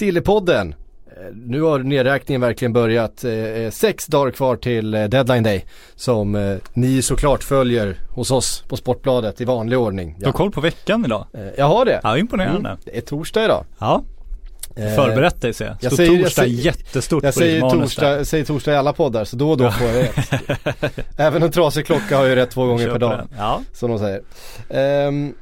Sillypodden. Eh, Nu har nedräkningen verkligen börjat. Eh, eh, Sex dagar kvar till deadline day. Som ni såklart följer hos oss på Sportbladet i vanlig ordning. Du har koll på veckan idag? Jag har det. Ja, imponerande. Mm, det är torsdag idag. Ja, förberett dig ser jag. jag säger- jag torsdag säger- jättestort Jag säger torsdag, jag säger torsdag i alla poddar så då och då får jag rätt. Även en trasig klocka har ju rätt två gånger per dag. den. Ja. Som de säger. Ehm,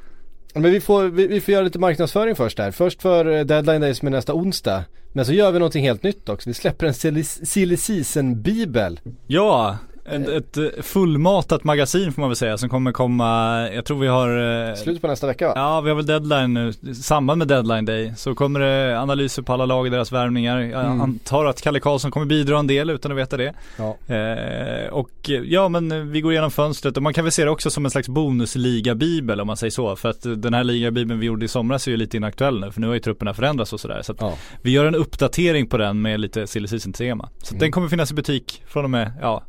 men vi får, vi, vi får göra lite marknadsföring först där. Först för eh, deadline day som är nästa onsdag. Men så gör vi någonting helt nytt också. Vi släpper en silly season bibel. Ja, ett, ett eh, fullmatat magasin får man väl säga som kommer komma, jag tror vi har eh, Slutet på nästa vecka va? Ja, vi har väl deadline nu, i samband med deadline day så kommer det analyser på alla lag och deras värvningar. Jag Mm. antar att Kalle Karlsson kommer bidra en del utan att veta det. Ja. Eh, och eh, ja men vi går igenom fönstret och man kan väl se det också som en slags bonusliga-bibel om man säger så. För att den här liga-bibeln vi gjorde i somras är ju lite inaktuell nu för nu har ju trupperna förändrats och sådär. Så att Ja. vi gör en uppdatering på den med lite silly season tema. Så Mm. den kommer finnas i butik från och med, ja,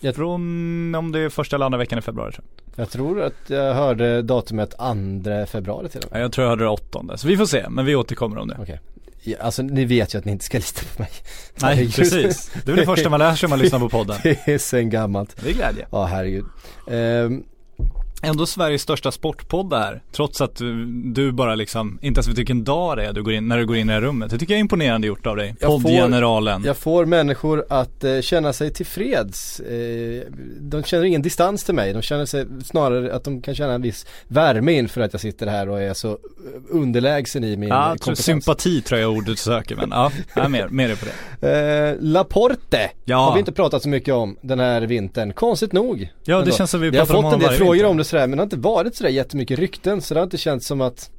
Jag- från om det är första eller andra veckan i februari tror jag. Jag tror att jag hörde datumet 2 februari till och med. Ja, Jag tror jag hörde det åttonde, så vi får se, men vi återkommer om det. Okej. Ja, alltså ni vet ju att ni inte ska lita på mig. Nej Herregud. precis, det är väl det första man lär sig om man lyssnar på podden. Det är sen gammalt. Det är glädje. Ja herregud. Ehm, Ändå Sveriges största sportpodd här. Trots att du, bara liksom, inte ens vet vilken dag det är du går in, när du går in i det här rummet. Det tycker jag är imponerande gjort av dig. Jag Poddgeneralen. Jag får människor att eh, känna sig tillfreds. Eh, de känner ingen distans till mig. De känner sig snarare att de kan känna en viss värme inför att jag sitter här och är så underlägsen i min Ja, jag kompetens. sympati tror jag är ordet du söker men ja, ja mer, mer är på det. Eh, Laporte Ja. har vi inte pratat så mycket om den här vintern. Konstigt nog. Ja det Ändå. känns som vi har pratar om fått en honom del frågor vinter. om det sådär men det har inte varit sådär jättemycket rykten så det har inte känts som att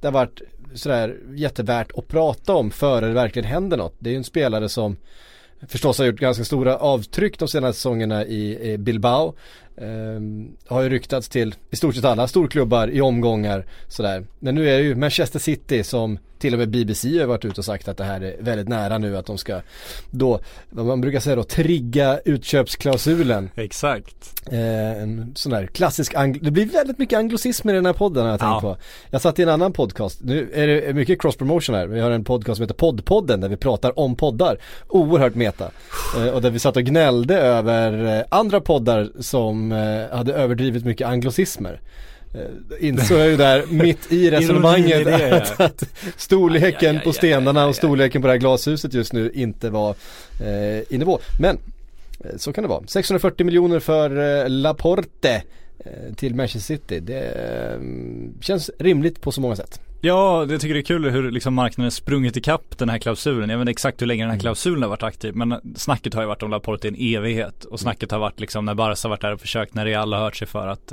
det har varit sådär jättevärt att prata om före det verkligen händer något. Det är ju en spelare som förstås har gjort ganska stora avtryck de senaste säsongerna i, i Bilbao. Ehm, har ju ryktats till i stort sett alla storklubbar i omgångar sådär. Men nu är det ju Manchester City som till och med BBC har varit ute och sagt att det här är väldigt nära nu att de ska då, vad man brukar säga då, trigga utköpsklausulen. Exakt. Eh, en sån där klassisk angl- Det blir väldigt mycket anglosism i den här podden har jag tänkt Ja. på. Jag satt i en annan podcast, nu är det mycket cross promotion här. Vi har en podcast som heter Poddpodden där vi pratar om poddar. Oerhört meta. Eh, och där vi satt och gnällde över eh, andra poddar som eh, hade överdrivit mycket anglosismer. Eh, insåg jag ju där mitt i resonemanget det, att, att storleken Aj, aj, på stenarna aj, och storleken på det här glashuset just nu inte var eh, i nivå. Men Eh, Så kan det vara. 640 miljoner för eh, Laporte till Manchester City. Det eh, känns rimligt på så många sätt. Ja, jag tycker det är kul hur liksom marknaden sprungit ikapp den här klausulen. Jag vet inte exakt hur länge den här klausulen har varit aktiv. Men snacket har ju varit om Laporte i en evighet. Och snacket har varit liksom när Barca har varit där och försökt, när Real har hört sig för att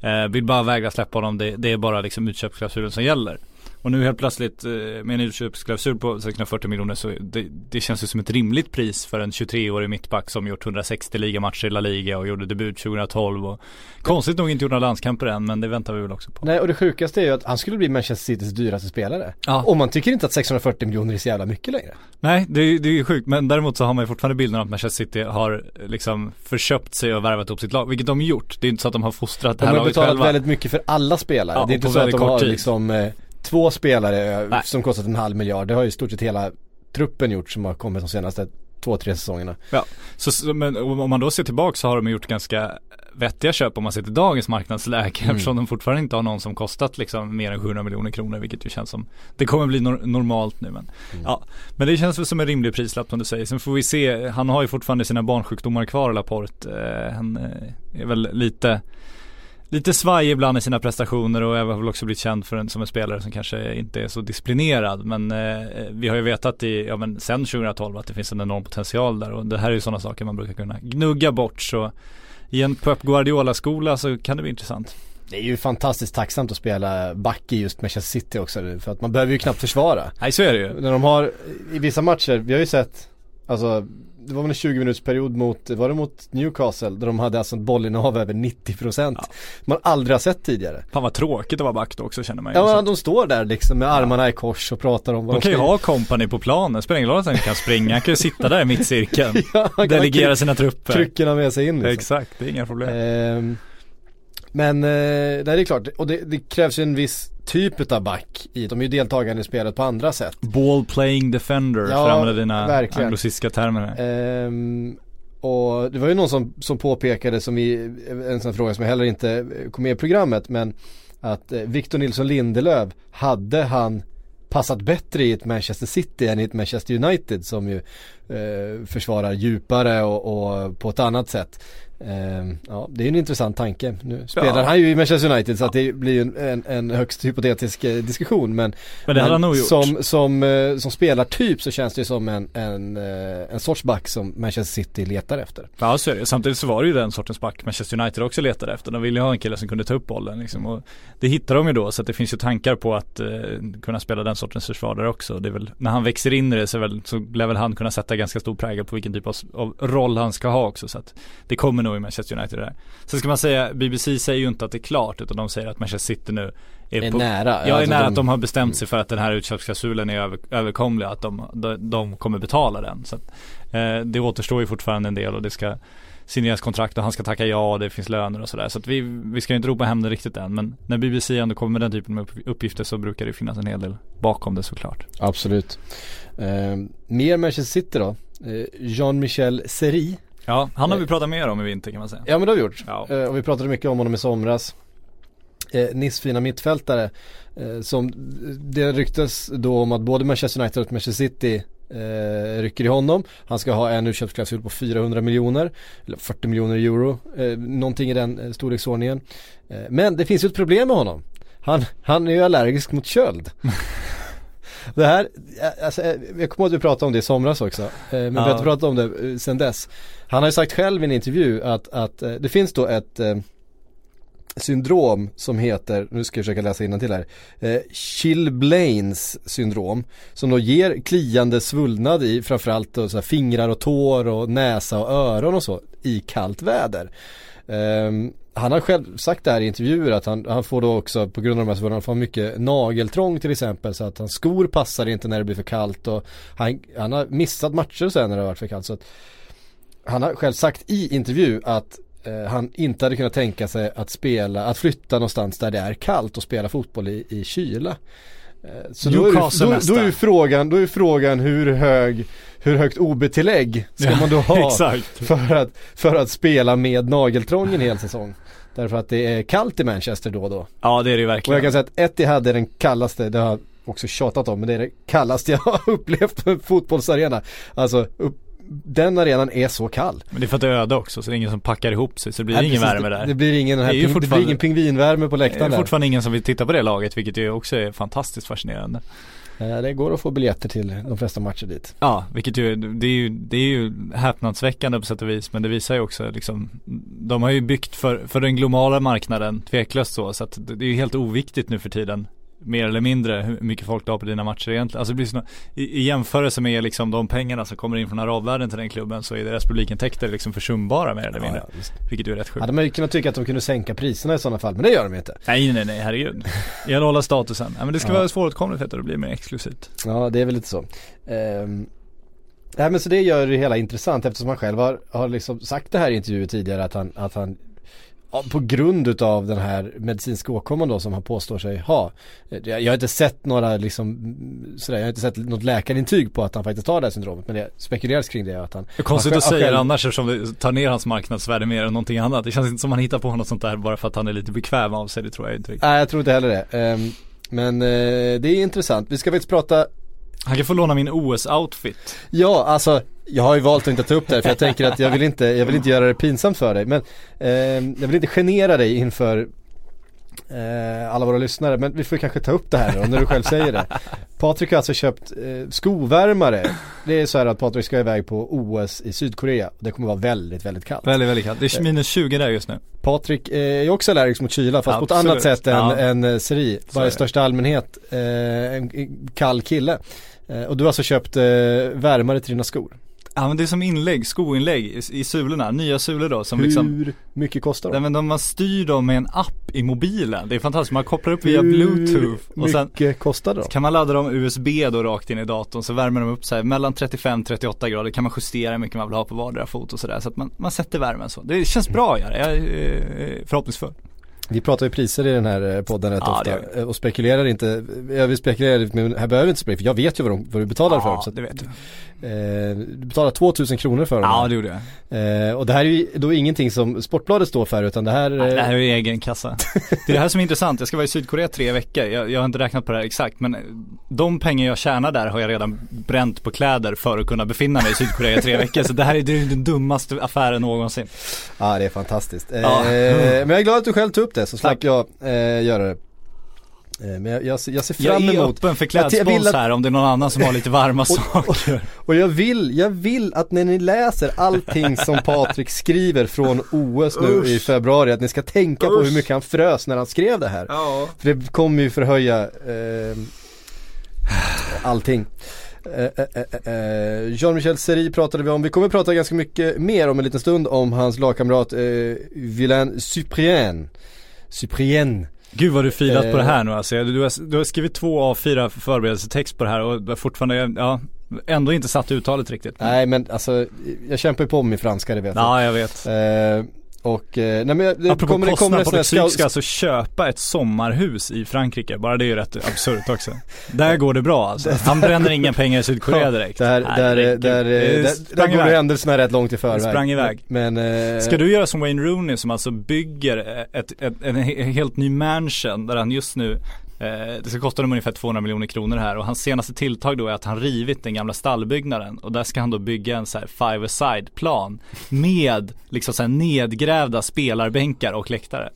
eh, vill bara vägra släppa honom. Det, det är bara liksom utköpsklausulen som gäller. Och nu helt plötsligt eh, med en utköpsklausul på 640 miljoner så det, det känns ju som ett rimligt pris för en 23-årig mittback som gjort 160 ligamatcher i La Liga och gjorde debut 2012 och konstigt nog inte gjort några landskamper än men det väntar vi väl också på. Nej och det sjukaste är ju att han skulle bli Manchester Citys dyraste spelare. Ja. Och man tycker inte att 640 miljoner är så jävla mycket längre. Nej, det är, ju sjukt. Men däremot så har man ju fortfarande bilden av att Manchester City har liksom förköpt sig och värvat upp sitt lag. Vilket de gjort. Det är inte så att de har fostrat det De här har laget betalat själva. väldigt mycket för alla spelare. Ja, det är inte så att de har liksom eh, två spelare eh, Nej. som kostat en halv miljard. Det har ju i stort sett hela truppen gjort som har kommit de senaste två, tre säsongerna. Ja, så, men om man då ser tillbaka så har de gjort ganska vettiga köp om man ser till dagens marknadsläge Mm. eftersom de fortfarande inte har någon som kostat liksom mer än 700 miljoner kronor vilket ju känns som Det kommer bli nor- normalt nu men Mm. Ja, men det känns väl som en rimlig prislapp som du säger. Sen får vi se, han har ju fortfarande sina barnsjukdomar kvar Laporte. Eh, han eh, är väl lite Lite svajig ibland i sina prestationer och har väl också blivit känd för en, som en spelare som kanske inte är så disciplinerad. Men eh, vi har ju vetat i, ja men sen 2012 att det finns en enorm potential där och det här är ju sådana saker man brukar kunna gnugga bort så i en Pep Guardiola-skola så kan det bli intressant. det är ju fantastiskt tacksamt att spela back i just Manchester City också för att man behöver ju knappt försvara. Nej så är det ju. När de har, i vissa matcher, vi har ju sett, alltså det var väl en 20 minuters period mot, var det mot Newcastle där de hade alltså ett bollinnehav över 90% Ja. Man aldrig har sett tidigare. Fan vad tråkigt att vara back då också känner man ju. Ja de står där liksom med armarna i kors och pratar om vad de kan ju ha kompani på planen, spelar ingen roll att han kan springa, han kan ju sitta där i mittcirkeln. Ja, Delegera sina trupper. kryckorna med sig in liksom. Exakt, det är inga problem. Ehm, men eh, det är klart, och det, det krävs ju en viss typ av back i, de är ju deltagande i spelet på andra sätt. Ball playing defender, Ja, för att använda dina verkligen. anglosiska termer. Ehm, och det var ju någon som, som påpekade som vi, en sån fråga som jag heller inte eh, kom med i programmet men att eh, Victor Nilsson Lindelöf hade han passat bättre i ett Manchester City än i ett Manchester United som ju eh, försvarar djupare och, och på ett annat sätt. Ehm, ja, det är en intressant tanke. Nu spelar han ju i Manchester United så att det blir ju en, en, en högst hypotetisk eh, diskussion men Men det hade han nog gjort. som, som, eh, som spelartyp så känns det ju som en, en, eh, en sorts back som Manchester City letar efter. Ja så är det. Samtidigt så var det ju den sortens back Manchester United också letade efter. De ville ju ha en kille som kunde ta upp bollen liksom. Och det hittar de ju då så att det finns ju tankar på att eh, kunna spela den sortens försvar där också. Det är väl, när han växer in i det så, är väl, så lär väl han kunna sätta ganska stor prägel på vilken typ av, av roll han ska ha också. Så att det kommer nog i Manchester United där. Sen ska man säga, BBC säger ju inte att det är klart utan de säger att Manchester City nu är, Är på, nära. Ja, är Alltså nära de- att de har bestämt sig för att den här utköpsklausulen är över, överkomlig, att de, de, de kommer betala den. Så att, eh, det återstår ju fortfarande en del och det ska signeras kontrakt och han ska tacka ja och det finns löner och sådär. Så att vi, vi ska ju inte ropa hem det riktigt än. Men när BBC ändå kommer med den typen av upp- uppgifter så brukar det finnas en hel del bakom det såklart. Absolut. Ehm, mer Manchester City då. Eh, Jean-Michel Seri. Ja, han har vi pratat mer om i vinter kan man säga. Ja men det har vi gjort. Ja. Eh, och vi pratade mycket om honom i somras. Eh, Nissfina mittfältare. Eh, som det ryktes då om att både Manchester United och Manchester City eh, rycker i honom. Han ska ha en utköpsklausul på 400 miljoner. Eller 40 miljoner euro. Eh, någonting i den eh, storleksordningen. Eh, men det finns ju ett problem med honom. Han, han är ju allergisk mot köld. Det här, alltså, eh, jag kommer ihåg att vi pratade om det i somras också. eh, Men vi har inte pratat om det eh, sen dess. Han har ju sagt själv i en intervju att, att det finns då ett syndrom som heter, nu ska jag försöka läsa till här, eh, Chilblains syndrom. Som då ger kliande svullnad i framförallt då, så här, fingrar och tår och näsa och öron och så i kallt väder. Ehm, han har själv sagt det här i intervjuer att han, han får då också på grund av de här svårigheterna, han får mycket nageltrång till exempel så att hans skor passar inte när det blir för kallt och han, han har missat matcher sen när det har varit för kallt så att han har själv sagt i intervju att eh, han inte hade kunnat tänka sig att spela, att flytta någonstans där det är kallt och spela fotboll i, i kyla. Eh, Så då är, då, då är ju frågan, då är frågan hur hög, hur högt OB-tillägg ska man då ha för att, för att spela med nageltrång en hel säsong. Därför att det är kallt i Manchester då och då. Ja det är det ju Och jag verkligen. kan säga att Etihad är den kallaste, det har jag också tjatat om, men det är det kallaste jag har upplevt på en fotbollsarena. Alltså, upp, den arenan är så kall. Men det är för att det är öde också så det är ingen som packar ihop sig så det blir Nej, ingen precis, värme det, där. Det blir ingen, den här Det är ping, det blir ingen pingvinvärme på Det läktaren är där. fortfarande ingen som vill titta på det laget vilket ju också är fantastiskt fascinerande. Eh, det går att få biljetter till de flesta matcher dit. Ja, vilket ju, det är ju, det är ju häpnadsväckande på sätt och vis men det visar ju också liksom De har ju byggt för, för den globala marknaden, tveklöst så, så att det är ju helt oviktigt nu för tiden Mer eller mindre hur mycket folk du har på dina matcher egentligen. Alltså det blir så, i, I jämförelse med liksom de pengarna som kommer in från arabvärlden till den klubben så är deras publikintäkter liksom försumbara mer eller mindre. Ja, ja. Vilket ju är rätt sjukt. Hade man ju kunnat tycka att de kunde sänka priserna i sådana fall, men det gör de inte. Nej nej nej herregud. Det gäller att hålla statusen. Ja, men det ska Ja. vara svåråtkomligt vet du, det blir mer exklusivt. Ja, det är väl lite så. Ehm, Nej men så det gör det hela intressant eftersom han själv har, har liksom sagt det här i intervjuer tidigare att han, att han ja, på grund utav den här medicinska åkomman då som han påstår sig ha. Eh, Jag, jag har inte sett några liksom mm, sådär, jag har inte sett något läkarintyg på att han faktiskt har det här syndromet men det spekuleras kring det att han Det är konstigt han att säga det själv- annars eftersom det tar ner hans marknadsvärde mer än någonting annat. Det känns inte som att han hittar på något sånt där bara för att han är lite bekväm av sig. Det tror jag inte riktigt. Nej jag tror inte heller det. Ehm, men eh, det är intressant. Vi ska faktiskt prata Han kan få låna min OS-outfit. Ja, alltså jag har ju valt att inte ta upp det här för jag tänker att jag vill inte, jag vill inte göra det pinsamt för dig men eh, jag vill inte genera dig inför eh, alla våra lyssnare men vi får kanske ta upp det här då när du själv säger det. Patrik har alltså köpt eh, skovärmare. Det är så här att Patrik ska iväg på OS i Sydkorea. Det kommer vara väldigt, väldigt kallt. Väldigt, väldigt kallt. Det är minus 20 där just nu. Patrik eh, är också allergisk mot kyla fast på ett Absolut. annat sätt än, Ja. än eh, Seri. Bara i största allmänhet eh, en kall kille. Eh, och du har alltså köpt eh, värmare till dina skor. Ja men det är som inlägg, skoinlägg i, i sulorna, nya sulor då som Hur liksom mycket kostar Nej de? men de, man styr dem med en app i mobilen. Det är fantastiskt, man kopplar upp via Hur bluetooth och sen mycket kostar de? kan man ladda dem USB då rakt in i datorn så värmer de upp sig mellan 35-38 grader kan man justera hur mycket man vill ha på vardera fot och sådär så att man, man sätter värmen så. Det känns bra att göra, jag är eh, förhoppningsfull. Vi pratar ju priser i den här eh, podden rätt Ja, ofta eh, och spekulerar inte, jag vill spekulera men här behöver vi inte spekulera för jag vet ju vad, de, vad du betalar för dem. Så Ja, det vet du. Eh, du betalar 2000 kronor för dem. Ja det gjorde jag. eh, och det här är ju då ingenting som Sportbladet står för utan det här Nej, det här eh, är ju egen kassa. Det är det här som är intressant, jag ska vara i Sydkorea tre veckor, jag, jag har inte räknat på det här exakt men de pengar jag tjänar där har jag redan bränt på kläder för att kunna befinna mig i Sydkorea i tre veckor så det här är är den dummaste affären någonsin. Ja det är fantastiskt. Eh, Ja. Men jag är glad att du själv tog upp det så slapp jag eh, göra det. Eh, men jag, jag, ser- jag ser fram Jag är emot öppen för klädspons att- här om det är någon annan som har lite varma saker. och jag vill, jag vill att när ni läser allting som Patrik skriver från OS nu i februari att ni ska tänka på hur mycket han frös när han skrev det här. Ja. För det kommer ju förhöja eh, allting. Eh, eh, eh, eh, Jean-Michel Seri pratade vi om, vi kommer prata ganska mycket mer om en liten stund om hans lagkamrat eh, Villain Cyprien. Cyprien. Gud vad du filat på Eh. det här nu alltså. Du har, du har skrivit två av fyra förberedelsetext på det här och fortfarande, ja, ändå inte satt uttalet riktigt. Nej men alltså, jag kämpar ju på med franska det vet jag. Ja, jag vet. Eh, och, eh, nej men det Apropå kommer, det kommer kostnad, en sån här Patrik Syk scout, ska alltså köpa ett sommarhus i Frankrike. Bara det är ju rätt absurt också. Där går det bra alltså. Han bränner inga pengar i Sydkorea direkt. där, där, Herregud. där, Det där, där, sprang går iväg. händelserna rätt långt i förväg. sprang iväg. Men, eh, Ska du göra som Wayne Rooney som alltså bygger ett, ett, en he- helt ny mansion där han just nu Eh, det ska kosta dem ungefär 200 miljoner kronor här och hans senaste tilltag då är att han rivit den gamla stallbyggnaden och där ska han då bygga en så här five-a-side plan med liksom så här nedgrävda spelarbänkar och läktare.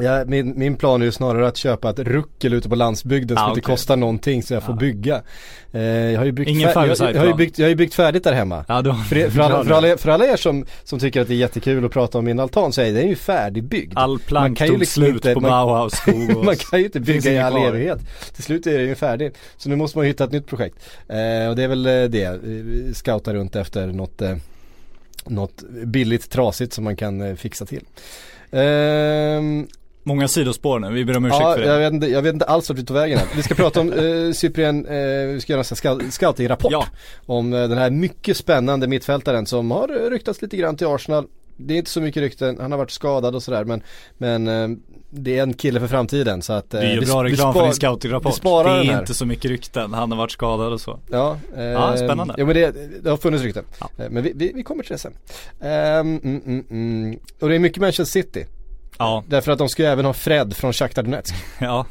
Ja, min, min plan är ju snarare att köpa ett ruckel ute på landsbygden som Ah, inte kostar någonting så jag får Ja. bygga. Eh, jag har ju byggt, Ingen fär- jag, jag, har ju byggt, jag har byggt färdigt där hemma. Ja, då, För, för, alla, för, alla, för alla er som, som tycker att det är jättekul att prata om min altan så är den ju färdigbyggd. All Man plank kan ju liksom slut inte- på man- Bauhaus skog man kan ju inte bygga i all kvar. evighet. Till slut är den ju färdig. Så nu måste man ju hitta ett nytt projekt. Eh, och det är väl eh, det, Vi scouta runt efter något, eh, något billigt trasigt som man kan eh, fixa till. Många sidospår nu, vi ber om ursäkt Ja, för det. jag vet, inte, jag vet inte alls vart vi tog vägen här. Vi ska prata om eh, Cyprien, eh, vi ska göra en scouting-rapport. Ja. Om eh, den här mycket spännande mittfältaren som har ryktats lite grann till Arsenal. Det är inte så mycket rykten, han har varit skadad och sådär men, men eh, det är en kille för framtiden så att eh, Det är ju bra reklam för din scoutingrapport. Det är inte så mycket rykten, han har varit skadad och så. Ja, eh, Ja, spännande. Jo men det, det har funnits rykten. Ja. Eh, Men vi, vi, vi kommer till det sen. Ehm, mm, mm, mm. Och det är mycket Manchester City. Ja, Därför att de ska ju även ha Fred från Shakhtar Donetsk. ja.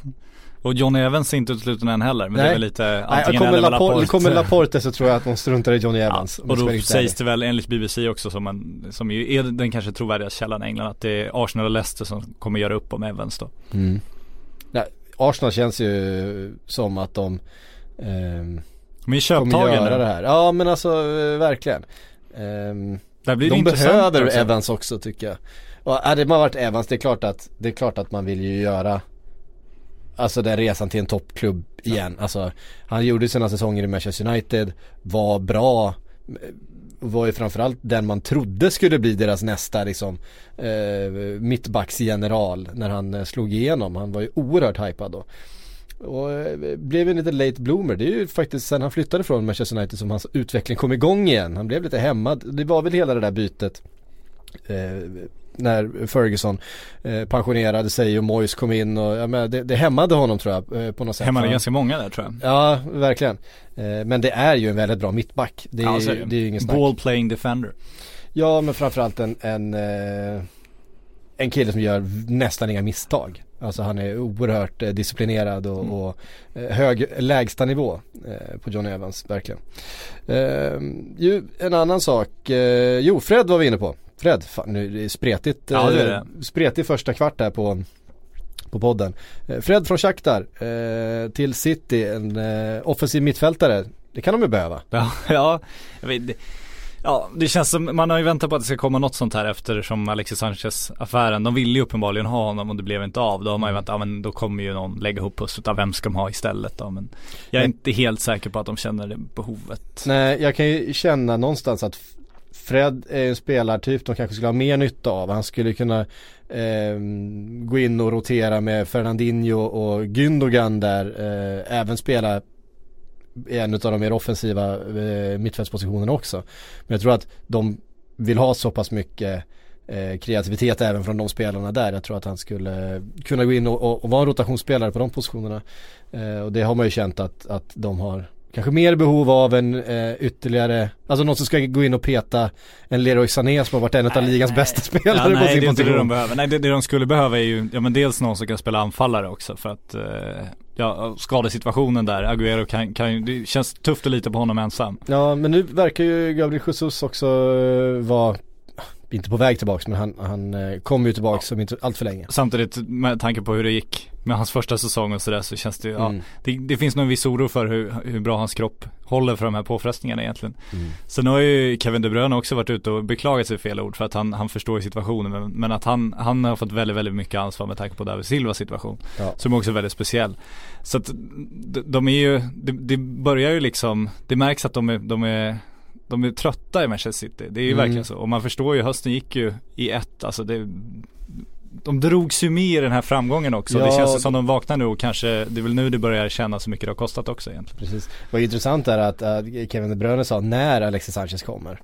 Och Johnny Evans är inte utesluten än heller, men det är Nej. väl lite Nej, antingen kommer, eller Laporte, Laporte. kommer Laporte så tror jag att de struntar i Johnny Ja, Evans. om och då sägs det väl enligt BBC också som, en, som ju är den kanske trovärdiga källan i England att det är Arsenal och Leicester som kommer göra upp om Evans då. ärlig. Nej, Arsenal känns ju som att de Men kommer i köptagen göra nu, det här. Ja men alltså eh, verkligen. Det de behöver också. Evans också tycker jag. Och hade man varit Evans, det är klart att, det är klart att man vill ju göra Alltså den resan till en toppklubb igen. Alltså han gjorde sina säsonger i Manchester United, var bra eh, var ju framförallt den man trodde skulle bli deras nästa liksom eh, mittbacksgeneral när han eh, slog igenom. Han var ju oerhört hypad då. Och eh, blev en lite late bloomer. Det är ju faktiskt sen han flyttade från Manchester United som hans utveckling kom igång igen. Han blev lite hämmad. Det var väl hela det där bytet eh, när Ferguson eh, pensionerade sig och Moyes kom in och ja, men det, det hämmade honom tror jag eh, på något sätt. Han- ganska många där tror jag. Ja, verkligen. Eh, men det är ju en väldigt bra mittback. Det är, Ja, så ju- det är ju ingen snack. Ball playing defender. Ja, men framförallt en, en, en kille som gör nästan inga misstag. Alltså han är oerhört disciplinerad och, Mm. och hög lägsta nivå på Johnny Evans, verkligen. Eh, ju, en annan sak, eh, jo Fred var vi inne på. Fred, fan nu är det spretigt, Ja, det är eh, spretig första kvart där på, på podden. Eh, Fred från Shakhtar eh, till City, en eh, offensiv mittfältare. Det kan de ju behöva. Ja, ja, vet, det- ja, det känns som, man har ju väntat på att det ska komma något sånt här eftersom Alexis Sanchez affären, de ville ju uppenbarligen ha honom och det blev inte av. Då har man ju väntat, ja men då kommer ju någon lägga ihop pusslet, av vem ska de ha istället då? Men jag är Men- inte helt säker på att de känner det behovet. Nej, jag kan ju känna någonstans att Fred är en spelartyp de kanske skulle ha mer nytta av. Han skulle kunna eh, gå in och rotera med Fernandinho och Gündogan där. Eh, även spela i en av de mer offensiva eh, mittfältspositionerna också. Men jag tror att de vill ha så pass mycket eh, kreativitet även från de spelarna där. Jag tror att han skulle kunna gå in och, och, och vara en rotationsspelare på de positionerna. Eh, och det har man ju känt att, att de har kanske mer behov av en eh, ytterligare, alltså någon som ska gå in och peta en Leroy Sané som har varit en av ligans bästa spelare Ja, på nej sin det är inte det de position. behöver. Nej det, det de skulle behöva är ju, ja men dels någon som kan spela anfallare också för att eh, Ja, skadesituationen där, Agüero kan, kan det känns tufft att lita på honom ensam. Ja men nu verkar ju Gabriel Jesus också eh, vara inte på väg tillbaks men han, han eh, kommer ju tillbaks om inte allt för länge. Samtidigt med tanke på hur det gick med hans första säsong och sådär så känns det ju, Mm. ja, det, det finns nog en viss oro för hur, hur bra hans kropp håller för de här påfrestningarna egentligen. Mm. Sen har ju Kevin De Bruyne också varit ute och beklagat sig fel ord för att han, han förstår situationen men, men att han, han har fått väldigt, väldigt mycket ansvar med tanke på David Silvas situation. Ja. Som också är väldigt speciell. Så att de, de är ju, det, det börjar ju liksom, det märks att de är, de är de är trötta i Manchester City, det är ju Mm. verkligen så. Och man förstår ju, hösten gick ju i ett, alltså det de drogs ju med i den här framgången också. Ja, det känns ju som de vaknar nu och kanske, det är väl nu det börjar kännas så mycket det har kostat också egentligen. Precis. Vad intressant är att äh, Kevin De Bruyne sa när Alexis Sanchez kommer.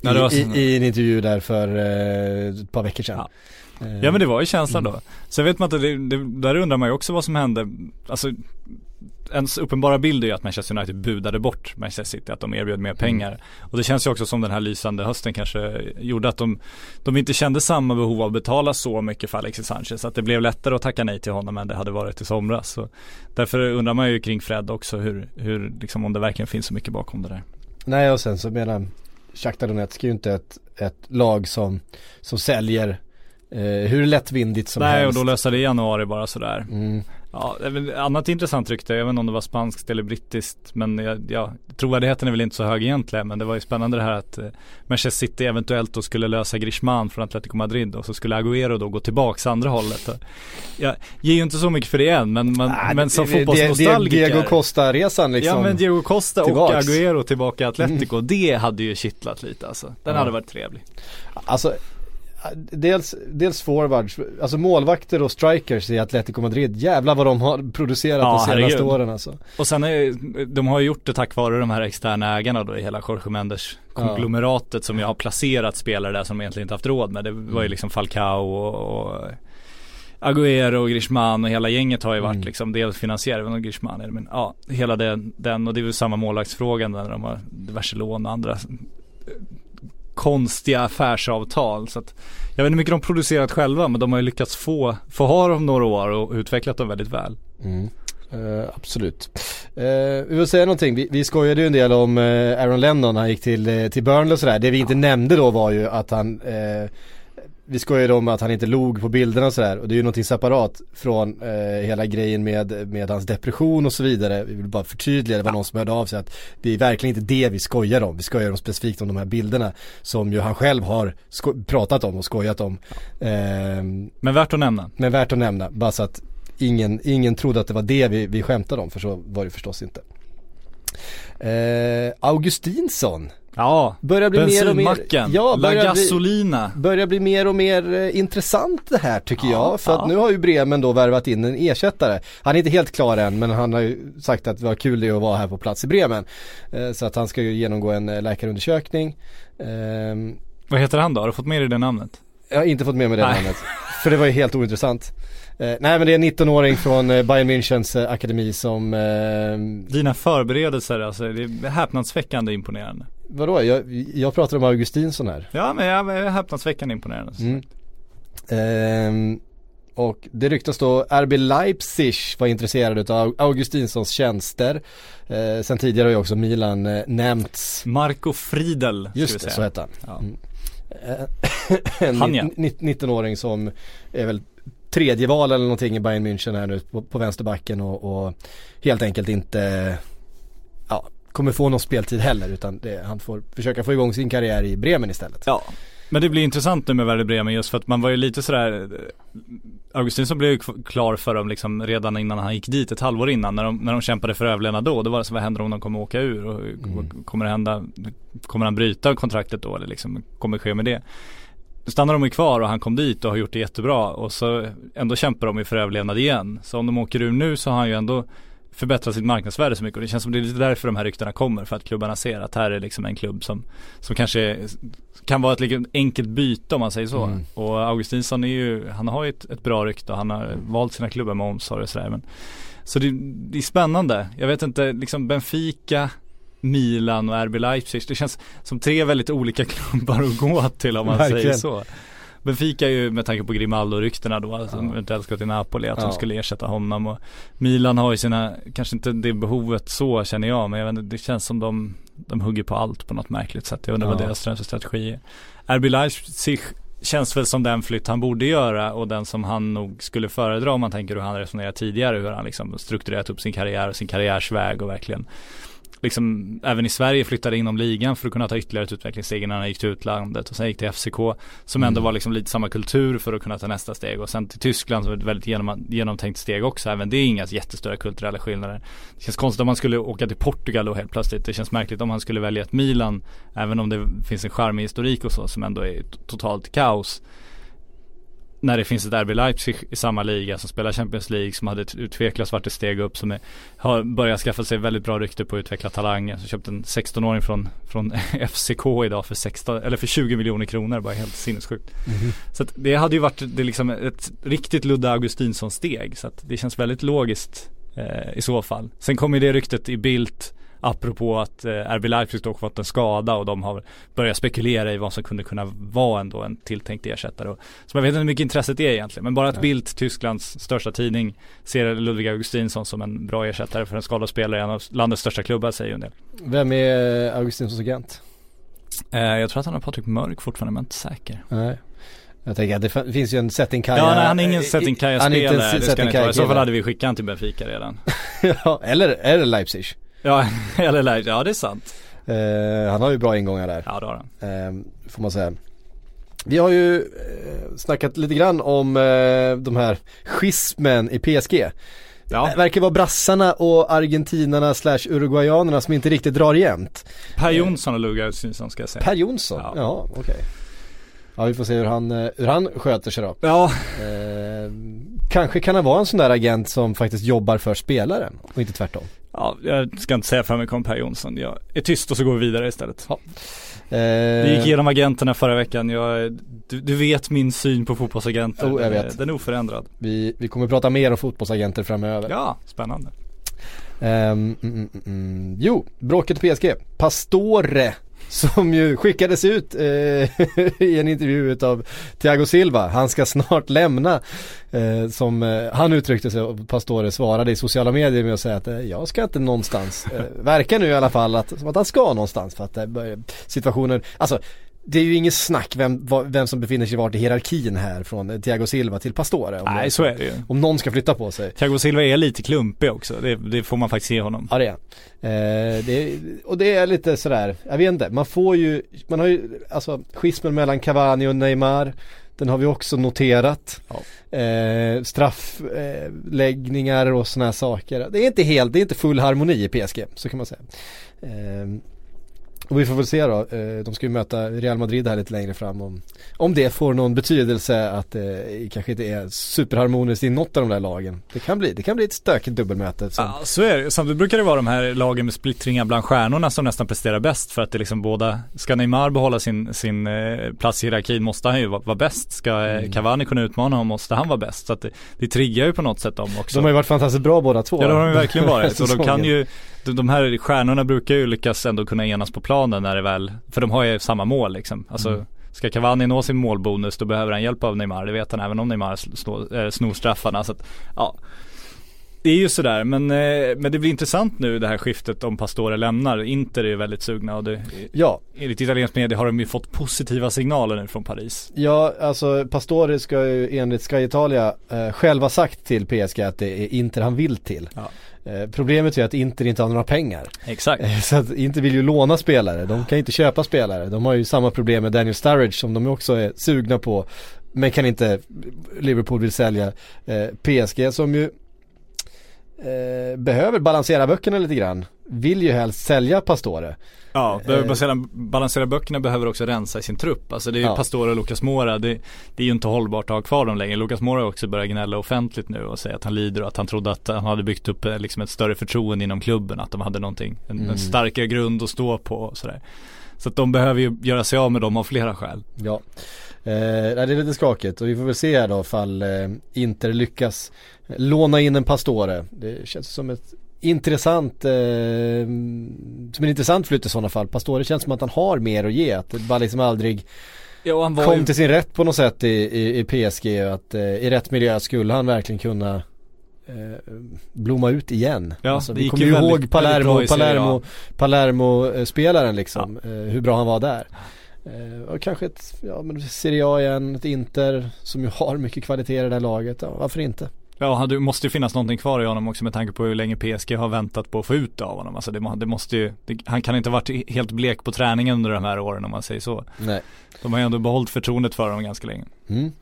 Ja, I, så- i, I en intervju där för eh, ett par veckor sedan. Ja. Ja men det var ju känslan Mm. då. Sen vet man inte, det, det, där undrar man ju också vad som hände. Alltså ens uppenbara bild är ju att Manchester United budade bort Manchester City, att de erbjöd mer pengar. Och det känns ju också som den här lysande hösten kanske gjorde att de, de inte kände samma behov av att betala så mycket för Alexis Sanchez. Att det blev lättare att tacka nej till honom än det hade varit i somras. Så därför undrar man ju kring Fred också hur, hur liksom om det verkligen finns så mycket bakom det där. Nej och sen så menar Shakhtar Donetsk är ju inte ett, ett lag som, som säljer eh, hur lättvindigt som Nej och helst. då lösa det i januari bara sådär. Mm. Ja, annat intressant rykte, jag vet inte om det var spanskt eller brittiskt men jag, ja, trovärdigheten är väl inte så hög egentligen men det var ju spännande det här att eh, Manchester City eventuellt då skulle lösa Griezmann från Atletico Madrid och så skulle Agüero då gå tillbaks andra hållet. Jag ger ju inte så mycket för det än men, men, Ah, men som fotbollsnostalgiker Diego Costa-resan liksom. Ja men Diego Costa tillbaks. och Agüero tillbaka i Atletico, det hade ju kittlat lite alltså. Den Ja. hade varit trevlig. Alltså Dels, dels forwards, alltså målvakter och strikers i Atletico Madrid. Jävlar vad de har producerat Ja, de senaste herregud. åren alltså. Och sen är, de har ju gjort det tack vare de här externa ägarna då i hela Jorge Mendes konglomeratet som ju har placerat spelare där som de egentligen inte haft råd med. Det var Mm. ju liksom Falcao och, och Agüero och Griezmann och hela gänget har ju varit Mm. liksom dels finansiärer, även om är det, men ja, hela den, den och det är väl samma målvaktsfrågan där de har diverse lån och andra konstiga affärsavtal. Så att, jag vet inte hur mycket de producerat själva men de har ju lyckats få, få ha dem några år och utvecklat dem väldigt väl. Mm. Uh, absolut. Uh, vi vill säga någonting, vi, vi skojade ju en del om uh, Aaron Lennon när han gick till, uh, till Burnley och sådär. Det vi inte nämnde då var ju att han vi skojade om att han inte log på bilderna och sådär och det är ju någonting separat från eh, hela grejen med, med hans depression och så vidare. Vi vill bara förtydliga, det var någon som hörde av sig att det är verkligen inte det vi skojar om. Vi skojar om specifikt om de här bilderna som ju han själv har pratat om och skojat om. Ehm, Men värt att nämna. men värt att nämna, bara så att ingen, ingen trodde att det var det vi, vi skämtade om, för så var det förstås inte. Eh, Augustinsson Ja, börjar bli mer och mer, ja, La börjar bli, Gasolina. börjar bli mer och mer eh, intressant det här tycker Ja, jag. För ja. att nu har ju Bremen då värvat in en ersättare. Han är inte helt klar än men han har ju sagt att vad kul det att vara här på plats i Bremen. Eh, så att han ska ju genomgå en eh, läkarundersökning. Ehm, Vad heter han då? Har du fått med dig det namnet? Jag har inte fått med mig det Nej. namnet. För det var ju helt ointressant. Nej men det är en 19-åring från Bayern Münchens akademi som, eh, Dina förberedelser alltså, det är häpnadsväckande imponerande. Vadå? Jag, jag pratar om Augustinsson här. Ja men jag är häpnadsväckande imponerande. Mm. Ehm, och det ryktas då RB Leipzig var intresserade av Augustinssons tjänster. Eh, sen tidigare har ju också Milan eh, nämnts. Marco Friedel, Just det, säga. så hette han. Ja. Mm. Eh, en Han, ja. ni- ni- 19-åring som är väl tredje val eller någonting i Bayern München här nu på, på vänsterbacken och, och helt enkelt inte ja, kommer få någon speltid heller utan det, han får försöka få igång sin karriär i Bremen istället. Ja. Men det blir intressant nu med Werder Bremen just för att man var ju lite sådär Augustinsson blev ju klar för dem liksom redan innan han gick dit ett halvår innan när de, när de kämpade för överlevnad då. Då var det så vad händer om de kommer åka ur och Mm. kommer det hända Kommer han bryta kontraktet då eller liksom kommer det ske med det? Stannar de ju kvar och han kom dit och har gjort det jättebra och så ändå kämpar de ju för överlevnad igen. Så om de åker ur nu så har han ju ändå förbättrat sitt marknadsvärde så mycket och det känns som det är lite därför de här ryktena kommer för att klubbarna ser att här är liksom en klubb som som kanske kan vara ett liksom enkelt byte om man säger så. Mm. Och Augustinsson är ju, han har ju ett, ett bra rykte och han har valt sina klubbar med omsorg och sådär. Men, så det, det är spännande. Jag vet inte, liksom Benfica, Milan och RB Leipzig. Det känns som tre väldigt olika klubbar att gå till om man säger så. Benfica är ju med tanke på Grimaldo-ryktena då, som Ja. eventuellt ska till Napoli, att Ja. de skulle ersätta honom och Milan har ju sina, kanske inte det behovet så känner jag, men jag vet det känns som de, de hugger på allt på något märkligt sätt. Jag undrar vad Ja. deras transferstrategi är. RB Leipzig känns väl som den flytt han borde göra och den som han nog skulle föredra om man tänker hur han resonerat tidigare, hur han liksom strukturerat upp sin karriär och sin karriärsväg och verkligen liksom även i Sverige flyttade inom ligan för att kunna ta ytterligare ett utvecklingssteg innan han gick till utlandet och sen gick till FCK som ändå Mm. var liksom lite samma kultur för att kunna ta nästa steg och sen till Tyskland som ett väldigt genom, genomtänkt steg också även det är inga jättestora kulturella skillnader. Det känns konstigt om man skulle åka till Portugal då helt plötsligt. Det känns märkligt om han skulle välja ett Milan även om det finns en charmig historik och så som ändå är totalt kaos när det finns ett RB Leipzig i samma liga som spelar Champions League som hade ett utvecklat varit ett steg upp som är, har börjat skaffa sig väldigt bra rykte på att utveckla talanger. Så köpte en 16-åring från, från FCK idag för 16, eller för 20 miljoner kronor, bara helt sinnessjukt. Så att det hade ju varit det liksom ett riktigt Ludde Augustinsson steg så att det känns väldigt logiskt eh, i så fall. Sen kommer ju det ryktet i Bildt apropå att eh, RB Leipzig då fått en skada och de har börjat spekulera i vad som kunde kunna vara ändå en tilltänkt ersättare. Så man vet inte hur mycket intresset är egentligen men bara att. Bildt, Tysklands största tidning, ser Ludvig Augustinsson som en bra ersättare för en skadad spelare i en av landets största klubbar säger ju en del. Vem är Augustinssons agent? Eh, jag tror att han har Patrik Mörk fortfarande men jag är inte säker. Nej. Jag tänker att det finns ju en setting Kaja Ja, nej, han är ingen setting Kaja-spelare, det ska inte vara. I så fall hade vi skickat han till Benfica redan. ja, eller, eller Leipzig. Ja, eller Leipzig, ja det är sant. Eh, han har ju bra ingångar där. Ja det har han. Eh, får man säga. Vi har ju eh, snackat lite grann om eh, de här schismen i PSG. Ja, Det verkar vara brassarna och argentinarna slash uruguayanerna som inte riktigt drar jämnt. Per Jonsson och Ludvig Augustinsson ska jag säga. Per Jonsson, Ja. ja, okej. Ja vi får se hur han, eh, hur han sköter sig då. Ja, Eh, kanske kan han vara en sån där agent som faktiskt jobbar för spelaren och inte tvärtom. ja, jag ska inte säga för mycket om Per Jonsson. Jag är tyst och så går vi vidare istället. Eh, Vi gick igenom agenterna förra veckan. Jag, du, du vet min syn på fotbollsagenter. Oh, jag vet. Den är oförändrad. vi, vi kommer prata mer om fotbollsagenter framöver. Ja, spännande. Ehm, mm, mm, mm. Jo, bråket PSG. Pastore som ju skickades ut eh, i en intervju utav Thiago Silva. Han ska snart lämna. Eh, som eh, han uttryckte sig och Pastore svarade i sociala medier med att säga att eh, jag ska inte någonstans. Eh, verkar nu i alla fall att, som att han ska någonstans för att eh, situationen, alltså det är ju inget snack vem, vem som befinner sig vart i hierarkin här från eh, Thiago Silva till Pastore. Nej, så är det ju. om någon ska flytta på sig. Thiago Silva är lite klumpig också. Det, det får man faktiskt ge honom. Ja det är eh, det Och det är lite sådär, jag vet inte, man får ju, man har ju, alltså schismen mellan Cavani och Neymar den har vi också noterat. Eh, straffläggningar och sådana här saker. Det är inte helt, det är inte full harmoni i PSG, så kan man säga. Eh, och vi får väl se då, eh, de ska ju möta Real Madrid här lite längre fram om, om det får någon betydelse att det eh, kanske inte är superharmoniskt i något av de där lagen. Det kan bli, det kan bli ett stökigt dubbelmöte. Som, Ja, så är det. Samtidigt brukar det vara de här lagen med splittringar bland stjärnorna som nästan presterar bäst för att det liksom båda, ska Neymar behålla sin, sin eh, plats i hierarkin måste han ju vara, vara bäst. Ska eh, Cavani kunna utmana honom måste han vara bäst. Så att det, det triggar ju på något sätt dem också. De har ju varit fantastiskt bra båda två. Ja det har de verkligen varit. Och de kan ju, de, här stjärnorna brukar ju lyckas ändå kunna enas på planen när det väl, för de har ju samma mål liksom. Alltså Mm. Ska Cavani nå sin målbonus då behöver han hjälp av Neymar, det vet han även om Neymar snor, äh, snor straffarna. Så att, ja. Det är ju sådär men, eh, men det blir intressant nu det här skiftet om Pastore lämnar. Inter är ju väldigt sugna och det, Ja, enligt italiensk media har de ju fått positiva signaler nu från Paris. Ja, alltså Pastore ska ju enligt Sky Italia eh, själva sagt till PSG att det är Inter han vill till. Ja. Eh, problemet är att Inter inte har några pengar. Exakt. Eh, så att Inter vill ju låna spelare, de kan inte köpa spelare. De har ju samma problem med Daniel Sturridge som de också är sugna på. Men kan inte, Liverpool vill sälja. Eh, PSG som ju eh, behöver balansera böckerna lite grann. Vill ju helst sälja Pastore. Ja, behöver Eh. balansera, böckerna behöver också rensa i sin trupp. Alltså det är ju Ja. Pastore och Lucas Mora, det, det är ju inte hållbart att ha kvar dem längre. Lucas Mora har också börjat gnälla offentligt nu och säga att han lider och att han trodde att han hade byggt upp eh, liksom ett större förtroende inom klubben. Att de hade någonting, en, Mm. en starkare grund att stå på och sådär. Så att de behöver ju göra sig av med dem av flera skäl. Ja, eh, det är lite skakigt och vi får väl se här då ifall eh, Inter lyckas låna in en Pastore. Det känns som ett intressant, eh, som en intressant flytt i sådana fall. Pastore känns som att han har mer att ge, att det bara liksom aldrig Ja, och han var kom ju, till sin rätt på något sätt i, i, i PSG att eh, i rätt miljö skulle han verkligen kunna eh, blomma ut igen. Ja, alltså, det vi kommer ju väldigt- ihåg Palermo. Palermo, Palermo-spelaren liksom, eh, hur bra han var där. Eh, och kanske ett, ja men Serie A igen, ett Inter som ju har mycket kvalitet i det där laget, ja varför inte? Ja det måste ju finnas någonting kvar i honom också med tanke på hur länge PSG har väntat på att få ut det av honom. Alltså det, det måste ju, det, han kan inte ha varit helt blek på träningen under de här åren om man säger så. Nej. De har ju ändå behållit förtroendet för honom ganska länge. Mm.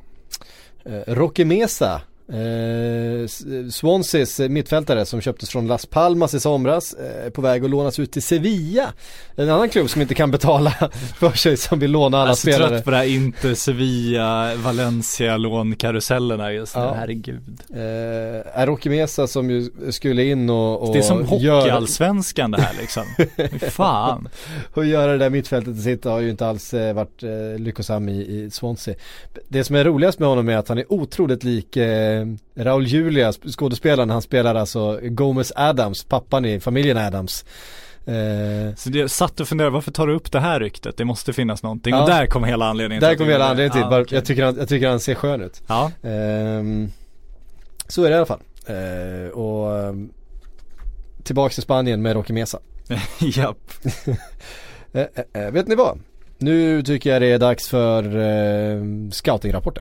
Eh, Roque Mesa, eh, Swanseas eh, mittfältare som köptes från Las Palmas i somras, eh, på väg att lånas ut till Sevilla. En annan klubb som inte kan betala för sig som vill låna alla Jag är så spelare. trött på det här Inter, Sevilla, Valencia lånkarusellerna just nu, Ja. herregud. Eh, Roque Mesa som ju skulle in och, och Det är som hockeyallsvenskan det här liksom. Fan. och göra det där mittfältet till sitt har ju inte alls eh, varit eh, lyckosam i, i Swansea. Det som är roligast med honom är att han är otroligt lik eh, Raul Julia, skådespelaren. Han spelar alltså Gomez Adams, pappan i familjen Adams. Eh, Så jag satt och funderade, varför tar du upp det här ryktet? Det måste finnas någonting. Ja. Och där kom hela anledningen där till kommer att hela anledningen till. Bara, okej. jag, tycker han, jag tycker han ser skön ut. Ja, Ehm, så är det i alla fall. Eh, och ehm, tillbaks till Spanien med Roque Mesa. japp. Eh, eh, eh, vet ni vad? Nu tycker jag det är dags för eh, scoutingrapporten.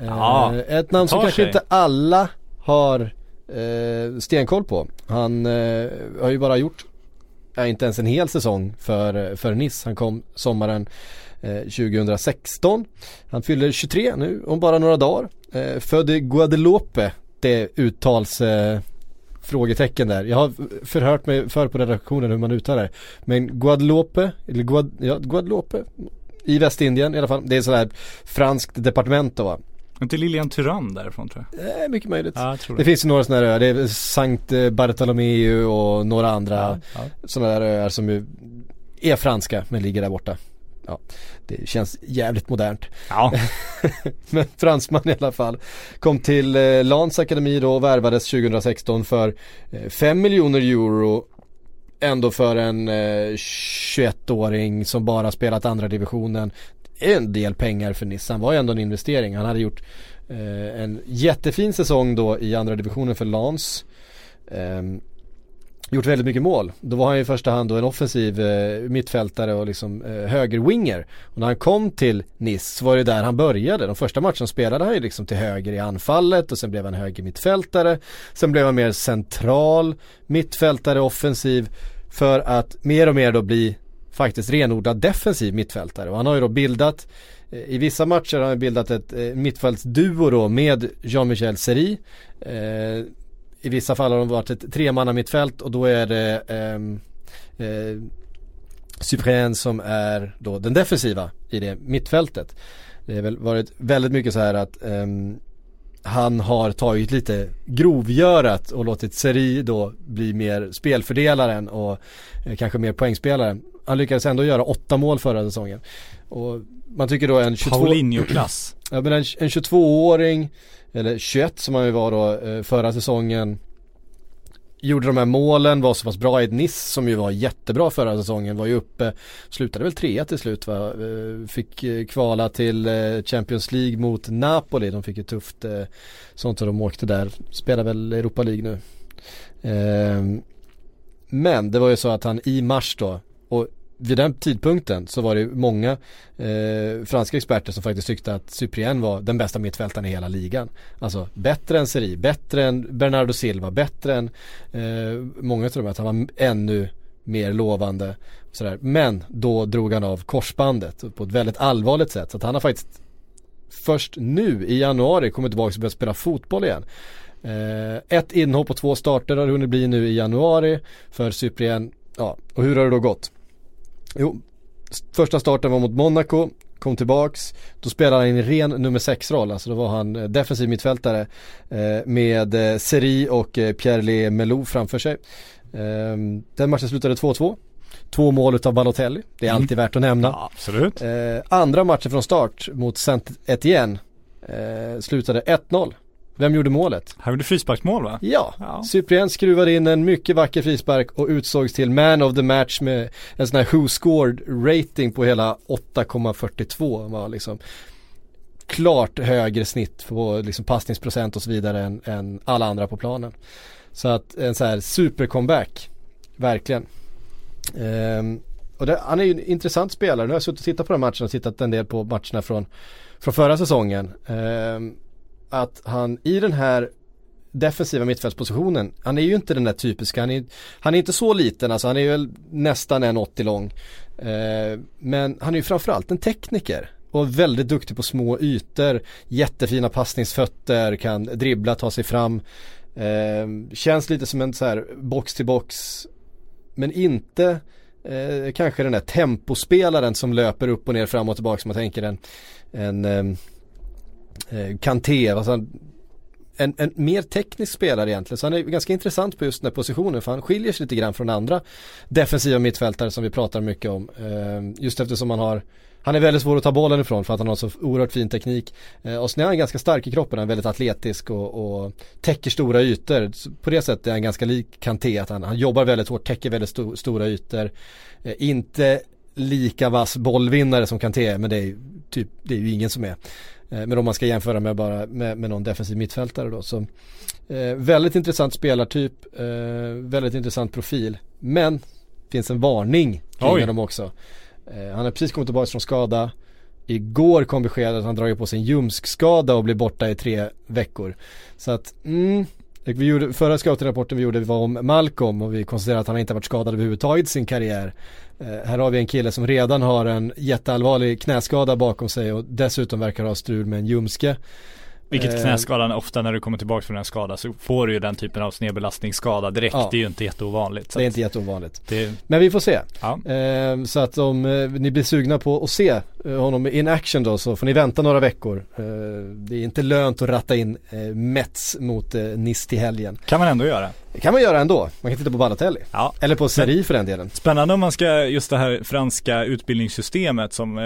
Eh, Ja, ett namn som kanske sig. inte alla har eh, stenkoll på. Han eh, har ju bara gjort, ja, inte ens en hel säsong för, för Nice. Han kom sommaren eh, 2016. Han fyller 23 nu om bara några dagar. Eh, född i Guadeloupe. Det uttals eh, frågetecken där. Jag har förhört mig för på redaktionen hur man uttalar det. Men Guadeloupe, eller Guad, ja, Guadeloupe i Västindien i alla fall. Det är sådär franskt departement då va. Inte Lilian Tyrann därifrån tror jag. Är mycket möjligt. Ja, Det det. finns ju några sådana här öar, det är Sankt eh, Bartolomeu och några andra Ja, ja. sådana där öar som ju är franska men ligger där borta. Ja, det känns jävligt modernt. ja. Men fransman i alla fall. Kom till eh, Lans akademi då och värvades 2016 för eh, 5 miljoner euro. Ändå för en eh, 21-åring som bara spelat andra divisionen. En del pengar för Nissan Han var ju ändå en investering. Han hade gjort eh, en jättefin säsong då i andra divisionen för Lans. Eh, gjort väldigt mycket mål. Då var han ju i första hand då en offensiv eh, mittfältare och liksom eh, högerwinger. Och när han kom till Nice så var det där han började. De första matcherna spelade han ju liksom till höger i anfallet och sen blev han höger mittfältare. Sen blev han mer central mittfältare offensiv för att mer och mer då bli faktiskt renodlad defensiv mittfältare. Och han har ju då bildat eh, i vissa matcher har han bildat ett eh, mittfältsduo då med Jean-Michel Seri. Eh, I vissa fall har de varit ett tremanna mittfält och då är det ehm, eh, eh, Cyprien som är då den defensiva i det mittfältet. Det har väl varit väldigt mycket så här att ehm, han har tagit lite grovgörat och låtit Seri då bli mer spelfördelaren och eh, kanske mer poängspelaren. Han lyckades ändå göra åtta mål förra säsongen. Och man tycker då en 22... Paulinho-klass. Ja men en, en 22-åring, eller 21 som han ju var då eh, förra säsongen. Gjorde de här målen, var så pass bra i ett Nice som ju var jättebra förra säsongen. Var ju uppe, slutade väl trea till slut va. Eh, fick eh, kvala till eh, Champions League mot Napoli. De fick ju tufft sånt som de åkte där. Spelar väl Europa League nu. Ehm, men det var ju så att han i mars då, och vid den tidpunkten så var det många eh, franska experter som faktiskt tyckte att Cyprien var den bästa mittfältaren i hela ligan. Alltså bättre än Seri, bättre än Bernardo Silva, bättre än eh, många tror att han var ännu mer lovande. Sådär. Men då drog han av korsbandet på ett väldigt allvarligt sätt. Så att han har faktiskt först nu i januari kommit tillbaka och börjat spela fotboll igen. Eh, ett inhopp och två starter har det hunnit bli nu i januari för Cyprien. Ja, och hur har det då gått? Jo, första starten var mot Monaco, kom tillbaks, då spelade han i en ren nummer 6-roll, alltså då var han eh, defensiv mittfältare eh, med eh, Seri och Pierre-Le Melou framför sig. Eh, den matchen slutade 2-2. Två mål utav Balotelli, det är alltid värt att nämna. Ja, absolut. Andra matchen från start mot saint Etienne eh, slutade 1-0. Vem gjorde målet? Han gjorde frisparksmål va? Ja, Ja. Cyprien skruvade in en mycket vacker frispark och utsågs till man of the match med en sån här who scored rating på hela 8,42 var liksom klart högre snitt på liksom passningsprocent och så vidare än, än alla andra på planen. Så att en så här super comeback, verkligen. Ehm, och det, han är ju en intressant spelare, nu har jag suttit och tittat på den matchen och tittat en del på matcherna från, från förra säsongen. Ehm, att han i den här defensiva mittfältspositionen, han är ju inte den där typiska, han är, han är inte så liten, alltså han är väl nästan 1,80 lång. Eh, men han är ju framförallt en tekniker och väldigt duktig på små ytor, jättefina passningsfötter, kan dribbla, ta sig fram. Eh, känns lite som en så här box till box, men inte eh, kanske den där tempospelaren som löper upp och ner fram och tillbaka som man tänker en, en eh, Eh, Kanté, alltså han- en, en mer teknisk spelare egentligen. Så han är ganska intressant på just den här positionen för han skiljer sig lite grann från andra defensiva mittfältare som vi pratar mycket om. Eh, just eftersom han har han är väldigt svår att ta bollen ifrån för att han har så oerhört fin teknik. Eh, och sen är han ganska stark i kroppen, han är väldigt atletisk och, och täcker stora ytor. Så På det sättet är han ganska lik Kanté, att han, han jobbar väldigt hårt, täcker väldigt sto, stora ytor. Eh, inte lika vass bollvinnare som Kanté men det är typ, det är ju ingen som är. Eh, Men om man ska jämföra med bara med, med någon defensiv mittfältare då. Så, eh, väldigt intressant spelartyp, eh, väldigt intressant profil. Men finns en varning kring Oj. honom också. Eh, han har precis kommit tillbaka från skada. Igår kom beskedet att han dragit på sig en ljumskskada och blir borta i tre veckor. Så att, mm, vi gjorde, förra scoutrapporten vi gjorde var om Malcolm och vi konstaterade att han inte varit skadad överhuvudtaget i sin karriär. Eh, här har vi en kille som redan har en jätteallvarlig knäskada bakom sig och dessutom verkar ha strul med en ljumske. Vilket Eh, knäskadan, ofta när du kommer tillbaka från en skada så får du ju den typen av snedbelastningsskada direkt. Ja. Det är ju inte jätteovanligt. Så Det är inte jätteovanligt. det, Men vi får se. ja. Eh, så att om eh, ni blir sugna på att se honom in action då så får ni vänta några veckor. Eh, det är inte lönt att ratta in Mets mot Nice till helgen. Kan man ändå göra. Det kan man göra ändå. Man kan titta på Balotelli. Ja. Eller på Seri för den delen. Spännande om man ska, just det här franska utbildningssystemet som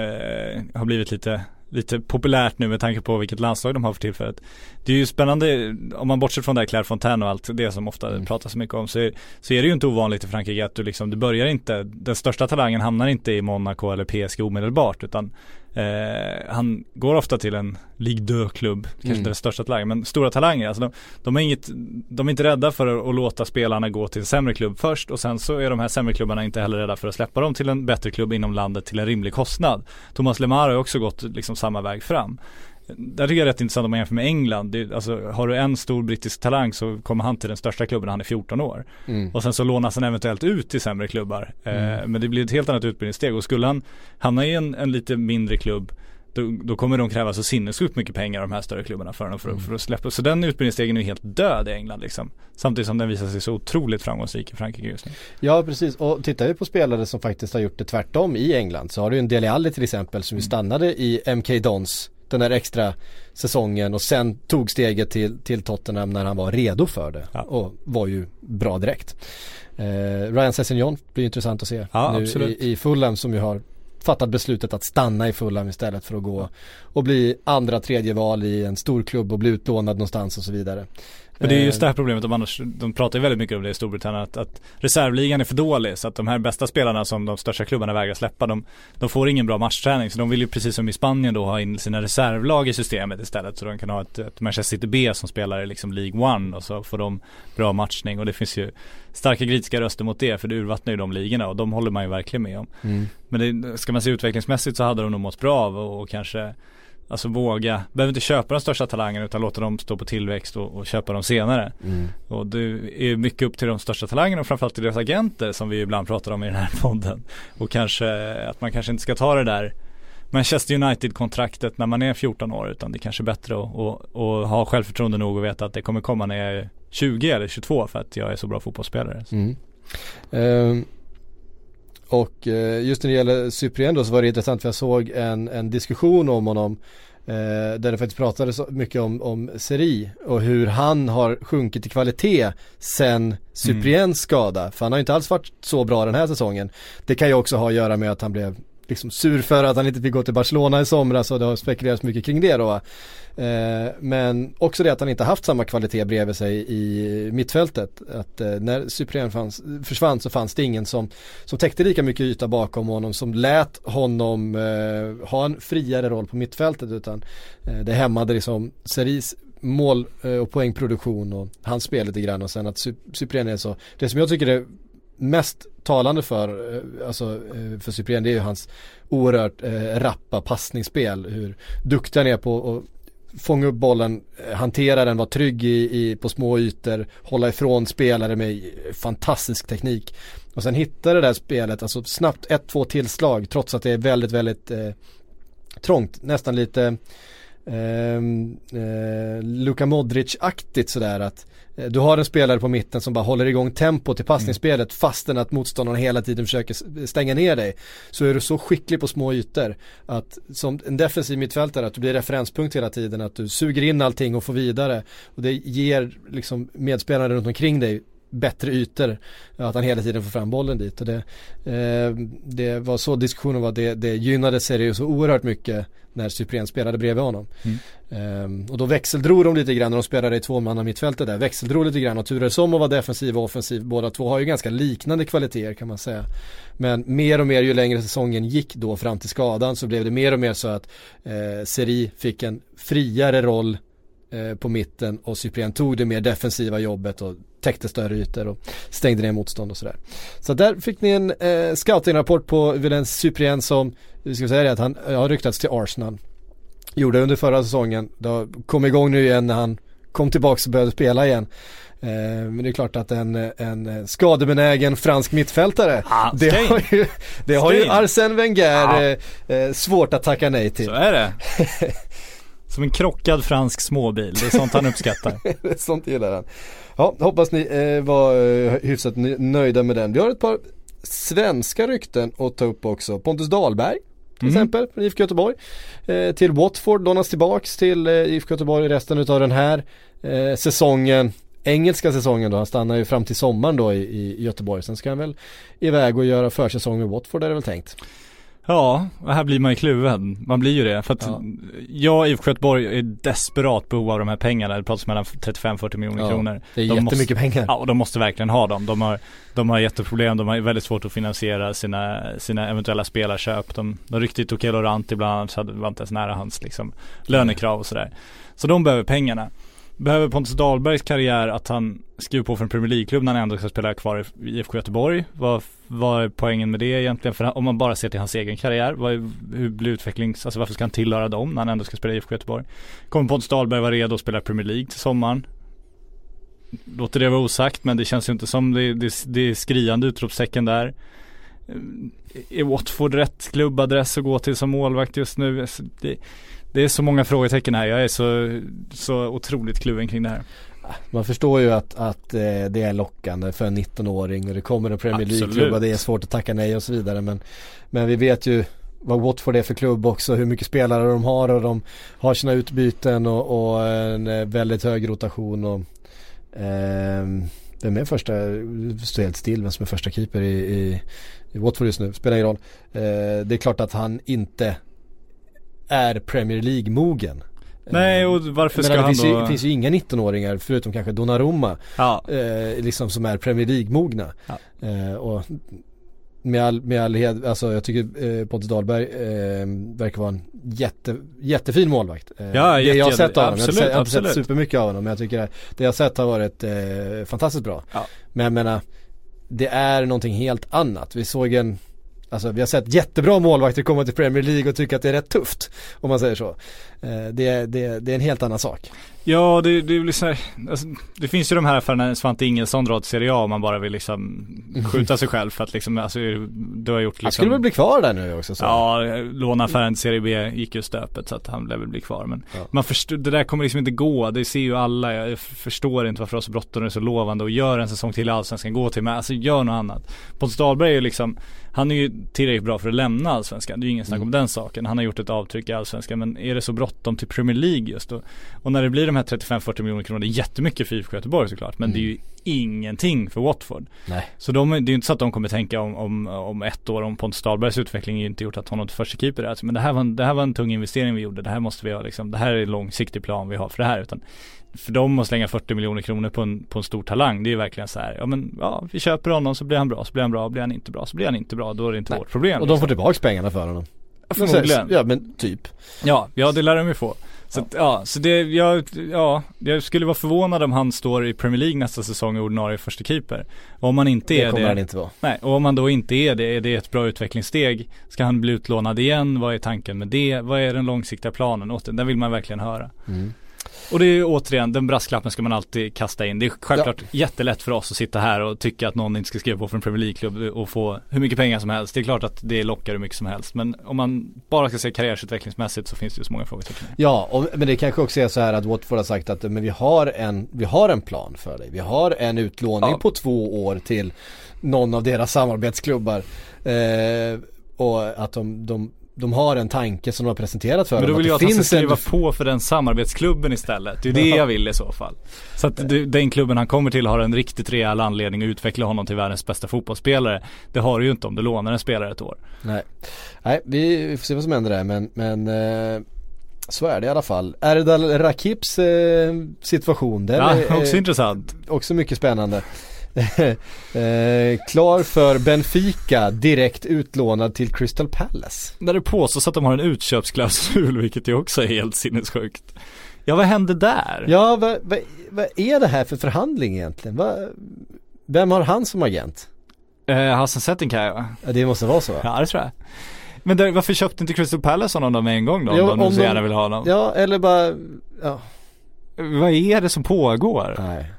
har blivit lite lite populärt nu med tanke på vilket landslag de har för tillfället. Det är ju spännande, om man bortser från det här Claire Fontaine och allt det som ofta Mm. pratas så mycket om, så är, så är det ju inte ovanligt i Frankrike att du liksom, du börjar inte, den största talangen hamnar inte i Monaco eller PSG omedelbart, utan Eh, han går ofta till en Ligue 2-klubb, kanske Mm. inte den största talangen, men stora talanger. Alltså de, de, är inget, de är inte rädda för att, låta spelarna gå till en sämre klubb först och sen så är de här sämre klubbarna inte heller rädda för att släppa dem till en bättre klubb inom landet till en rimlig kostnad. Thomas Lemar har också gått liksom samma väg fram. Där tycker jag det är rätt intressant om man jämför med England. Det, alltså, har du en stor brittisk talang så kommer han till den största klubben när han är 14 år. Mm. Och sen så lånas han eventuellt ut till sämre klubbar. Mm. Eh, men det blir ett helt annat utbildningssteg och skulle han hamna i en, en lite mindre klubb då, då kommer de kräva så sinnessjukt mycket pengar de här större klubbarna för dem för, Mm. att- för att släppa. Så den utbildningsstegen är helt död i England liksom. Samtidigt som den visar sig så otroligt framgångsrik i Frankrike just nu. Ja precis och tittar vi på spelare som faktiskt har gjort det tvärtom i England så har du en Dele Alli till exempel som ju stannade i MK Dons den där extra säsongen och sen tog steget till, till Tottenham när han var redo för det Ja. och var ju bra direkt. Eh, Ryan Sessegnon blir intressant att se Ja, nu absolut. i, i Fulham som ju har fattat beslutet att stanna i Fulham istället för att gå och bli andra tredje val i en stor klubb och bli utlånad någonstans och så vidare. Men det är Eh, just det här problemet, de, annars, de pratar ju väldigt mycket om det i Storbritannien, att, att reservligan är för dålig. Så att de här bästa spelarna som de största klubbarna vägrar släppa, de, de får ingen bra matchträning. Så de vill ju precis som i Spanien då ha in sina reservlag i systemet istället. Så de kan ha ett, ett Manchester City B som spelar i liksom League One och så får de bra matchning. Och det finns ju starka kritiska röster mot det, för det urvattnar ju de ligorna och de håller man ju verkligen med om. Mm. Men det, ska man se utvecklingsmässigt så hade de nog mått bra av och, och kanske Alltså våga, behöver inte köpa de största talangerna utan låta dem stå på tillväxt och, och köpa dem senare. Mm. Och det är mycket upp till de största talangerna och framförallt till deras agenter som vi ibland pratar om i den här podden. Och kanske att man kanske inte ska ta det där Manchester United-kontraktet när man är 14 år utan det är kanske är bättre att, att, att ha självförtroende nog och veta att det kommer komma när jag är 20 eller 22 för att jag är så bra fotbollsspelare. Mm. Ehm, och eh, just när det gäller Cyprien då så var det intressant för jag såg en, en diskussion om honom eh, där det faktiskt pratades mycket om, om Seri och hur han har sjunkit i kvalitet sen Cypriens skada. För han har ju inte alls varit så bra den här säsongen. Det kan ju också ha att göra med att han blev liksom sur för att han inte fick gå till Barcelona i somras och det har spekulerats mycket kring det då. Eh, men också det att han inte haft samma kvalitet bredvid sig i mittfältet. Att eh, när Cyprien försvann så fanns det ingen som, som täckte lika mycket yta bakom honom som lät honom eh, ha en friare roll på mittfältet utan eh, det hämmade liksom Seris mål eh, och poängproduktion och hans spel lite grann och sen att Cyprien är så, det som jag tycker är mest talande för, eh, alltså eh, för Cyprien det är ju hans oerhört eh, rappa passningsspel. Hur duktig han är på att fånga upp bollen, eh, hantera den, vara trygg i, i, på små ytor, hålla ifrån spelare med fantastisk teknik. Och sen hitta det där spelet, alltså snabbt ett, två tillslag trots att det är väldigt, väldigt eh, trångt, nästan lite ehm, eh, Luka Modric-aktigt sådär att eh, du har en spelare på mitten som bara håller igång tempot i passningsspelet fastän att motståndarna hela tiden försöker stänga ner dig. Så är du så skicklig på små ytor att som en defensiv mittfältare att du blir referenspunkt hela tiden att du suger in allting och får vidare. Och det ger liksom medspelarna runt omkring dig bättre ytor. Att han hela tiden får fram bollen dit. Och det, eh, det var så diskussionen var. Det, det gynnade Sirius så oerhört mycket när Cyprien spelade bredvid honom. Ehm, och då växeldrog de lite grann när de spelade i tvåmanna mittfältet där. Växeldrog lite grann och turades om att vara defensiv och offensiv. Båda två har ju ganska liknande kvaliteter kan man säga. Men mer och mer ju längre säsongen gick då fram till skadan så blev det mer och mer så att eh, Seri fick en friare roll eh, på mitten och Cyprien tog det mer defensiva jobbet och täckte större ytor och stängde ner motstånd och sådär. Så där fick ni en eh, scoutingrapport på Villain Cyprien som, vi ska säga det att han eh, har ryktats till Arsenal. Gjorde under förra säsongen, det kom igång nu igen när han kom tillbaka och började spela igen. Eh, men det är klart att en, en skadebenägen fransk mittfältare, Ah, det har ju, det har ju. Arsène Wenger Ja. eh, eh, svårt att tacka nej till. Så är det. Som en krockad fransk småbil, det är sånt han uppskattar. Sånt gillar han. Ja, hoppas ni eh, var eh, hyfsat nöjda med den. Vi har ett par svenska rykten att ta upp också. Pontus Dahlberg till Mm. exempel från IFK Göteborg. Eh, till Watford, lånas tillbaks till eh, IFK Göteborg resten utav den här eh, säsongen. Engelska säsongen då, han stannar ju fram till sommaren då i, i Göteborg. Sen ska han väl iväg och göra försäsong med Watford är det väl tänkt. Ja, och här blir man ju kluven. Man blir ju det. För att Ja. jag, IFK Göteborg, är desperat behov av de här pengarna. Det pratas mellan 35-40 miljoner Ja, kronor. Det är De jättemycket pengar. Ja, och de måste verkligen ha dem. De har, de har jätteproblem, de har väldigt svårt att finansiera sina, sina eventuella spelarköp. De, de Tokelo Ranti bland annat, så hade- var inte ens nära hans liksom, lönekrav och sådär. Så de behöver pengarna. Behöver Pontus Dahlbergs karriär att han skriver på för en Premier League-klubb när han ändå ska spela kvar i IFK Göteborg? Vad, vad är poängen med det egentligen? För om man bara ser till hans egen karriär, vad, är- hur blir utvecklings, alltså varför ska han tillhöra dem när han ändå ska spela i IFK Göteborg? Kommer Pontus Dahlberg vara redo att spela Premier League till sommaren? Låter det vara osagt men det känns ju inte som det, det, det är skriande utropstecken där. Är Watford rätt klubbadress att gå till som målvakt just nu? Alltså, det, det är så många frågetecken här. Jag är så, så otroligt kluven kring det här. Man förstår ju att, att eh, det är lockande för en 19-åring och det kommer en Premier. League-klubb och det är svårt att tacka nej och så vidare. Men, men vi vet ju vad Watford är för klubb också, hur mycket spelare de har och de har sina utbyten och, och en eh, väldigt hög rotation och ehm, vem är första, står helt still vem som är första keeper i, i, i Watford just nu, spelar ingen roll. Eh, det är klart att han inte är Premier League-mogen. Nej och varför Jag ska det han finns, ju, då? det finns ju inga 19-åringar förutom kanske Donnarumma Ja, eh, liksom som är Premier League-mogna. Ja. Eh, och med all, med all hed, alltså jag tycker eh, Pontus Dahlberg eh, verkar vara en jätte, jättefin målvakt. Eh, Ja, det jätte- jag har sett av honom, absolut, jag har inte sett supermycket av honom men jag tycker att det jag har sett har varit eh, fantastiskt bra. Ja. Men jag menar, det är någonting helt annat. Vi såg en Alltså vi har sett jättebra målvakter komma till Premier League och tycka att det är rätt tufft. Om man säger så. Eh, det, det, det är en helt annan sak. ja det, det blir så här, alltså, det finns ju de här för när Svante Ingelsson drar till Serie A och man bara vill liksom skjuta sig själv för att liksom, alltså du har gjort Han skulle väl liksom bli kvar där nu också så. Ja, låneaffären till Serie B gick ju stöpet så att han lär väl bli kvar men Ja. man förstår, det där kommer liksom inte gå, det ser ju alla, jag förstår inte varför och det är så lovande och gör en säsong till i Allsvenskan, gå till med, alltså gör något annat. Pontus Dahlberg är ju liksom, han är ju tillräckligt bra för att lämna Allsvenskan, det är ju ingen snack om den saken. Han har gjort ett avtryck i Allsvenskan men är det så bråttom till Premier League just då? Och när det blir de här 35-40 miljoner kronor, det är jättemycket för IFK Göteborg såklart men det är ju ingenting för Watford. Nej. Så de, det är ju inte så att de kommer tänka om, om, om ett år om Pontus Dahlbergs utveckling är ju inte gjort att honom till första keeper är. Men det här, var en, det här var en tung investering vi gjorde. Det här måste vi ha liksom, det här är en långsiktig plan vi har för det här. Utan för dem att slänga 40 miljoner kronor på en, på en stor talang, det är ju verkligen så här, ja men ja, vi köper honom så blir han bra, så blir han bra, blir han inte bra, så blir han inte bra, då är det inte Nej. vårt problem. Och de får liksom. tillbaks pengarna för honom. Förmodligen. Ja men typ. Ja, ja det lär de ju få. Så ja. Att, ja, så det, jag, ja, jag skulle vara förvånad om han står i Premier League nästa säsong och ordinarie första keeper. Och om han inte Det är kommer det, han inte vara. Nej, och om han då inte är det, är det ett bra utvecklingssteg? Ska han bli utlånad igen? Vad är tanken med det? Vad är den långsiktiga planen? Åt den vill man verkligen höra. Mm. Och det är återigen, den brasklappen ska man alltid kasta in. Det är självklart jättelätt för oss att sitta här och tycka att någon inte ska skriva på för en Premier League-klubb och få hur mycket pengar som helst. Det är klart att det lockar hur mycket som helst. Men om man bara ska se karriärsutvecklingsmässigt så finns det ju så många frågetecken. Ja, och, men det kanske också är så här att Watford har sagt att men vi, har en, vi har en plan för dig. Vi har en utlåning Ja. på två år till någon av deras samarbetsklubbar. Eh, och att de, de, de har en tanke som de har presenterat för Men då vill jag att han ska skriva på för den samarbetsklubben istället. Det är det jag vill i så fall. Så att det, den klubben han kommer till har en riktigt rejäl anledning att utveckla honom till världens bästa fotbollsspelare. Det har du ju inte om du lånar en spelare ett år. Nej, Nej vi, vi får se vad som händer där men, men eh, så är det i alla fall. Erdal Rakips eh, situation, den Ja, är också eh, intressant. också mycket spännande. eh, klar för Benfica, direkt utlånad till Crystal Palace. Där det påstås att de har en utköpsklausul vilket ju också är helt sinnessjukt. Ja vad hände där? Ja, vad, vad, vad är det här för förhandling egentligen? Va, vem har han som agent? Eh, Hassan Settingkai va? Ja, det måste vara så va? Ja det tror jag. Men där, varför köpte inte Crystal Palace honom då med en gång då? Ja, om de nu så gärna vill ha honom. Ja, eller bara, ja, Vad är det som pågår? nej.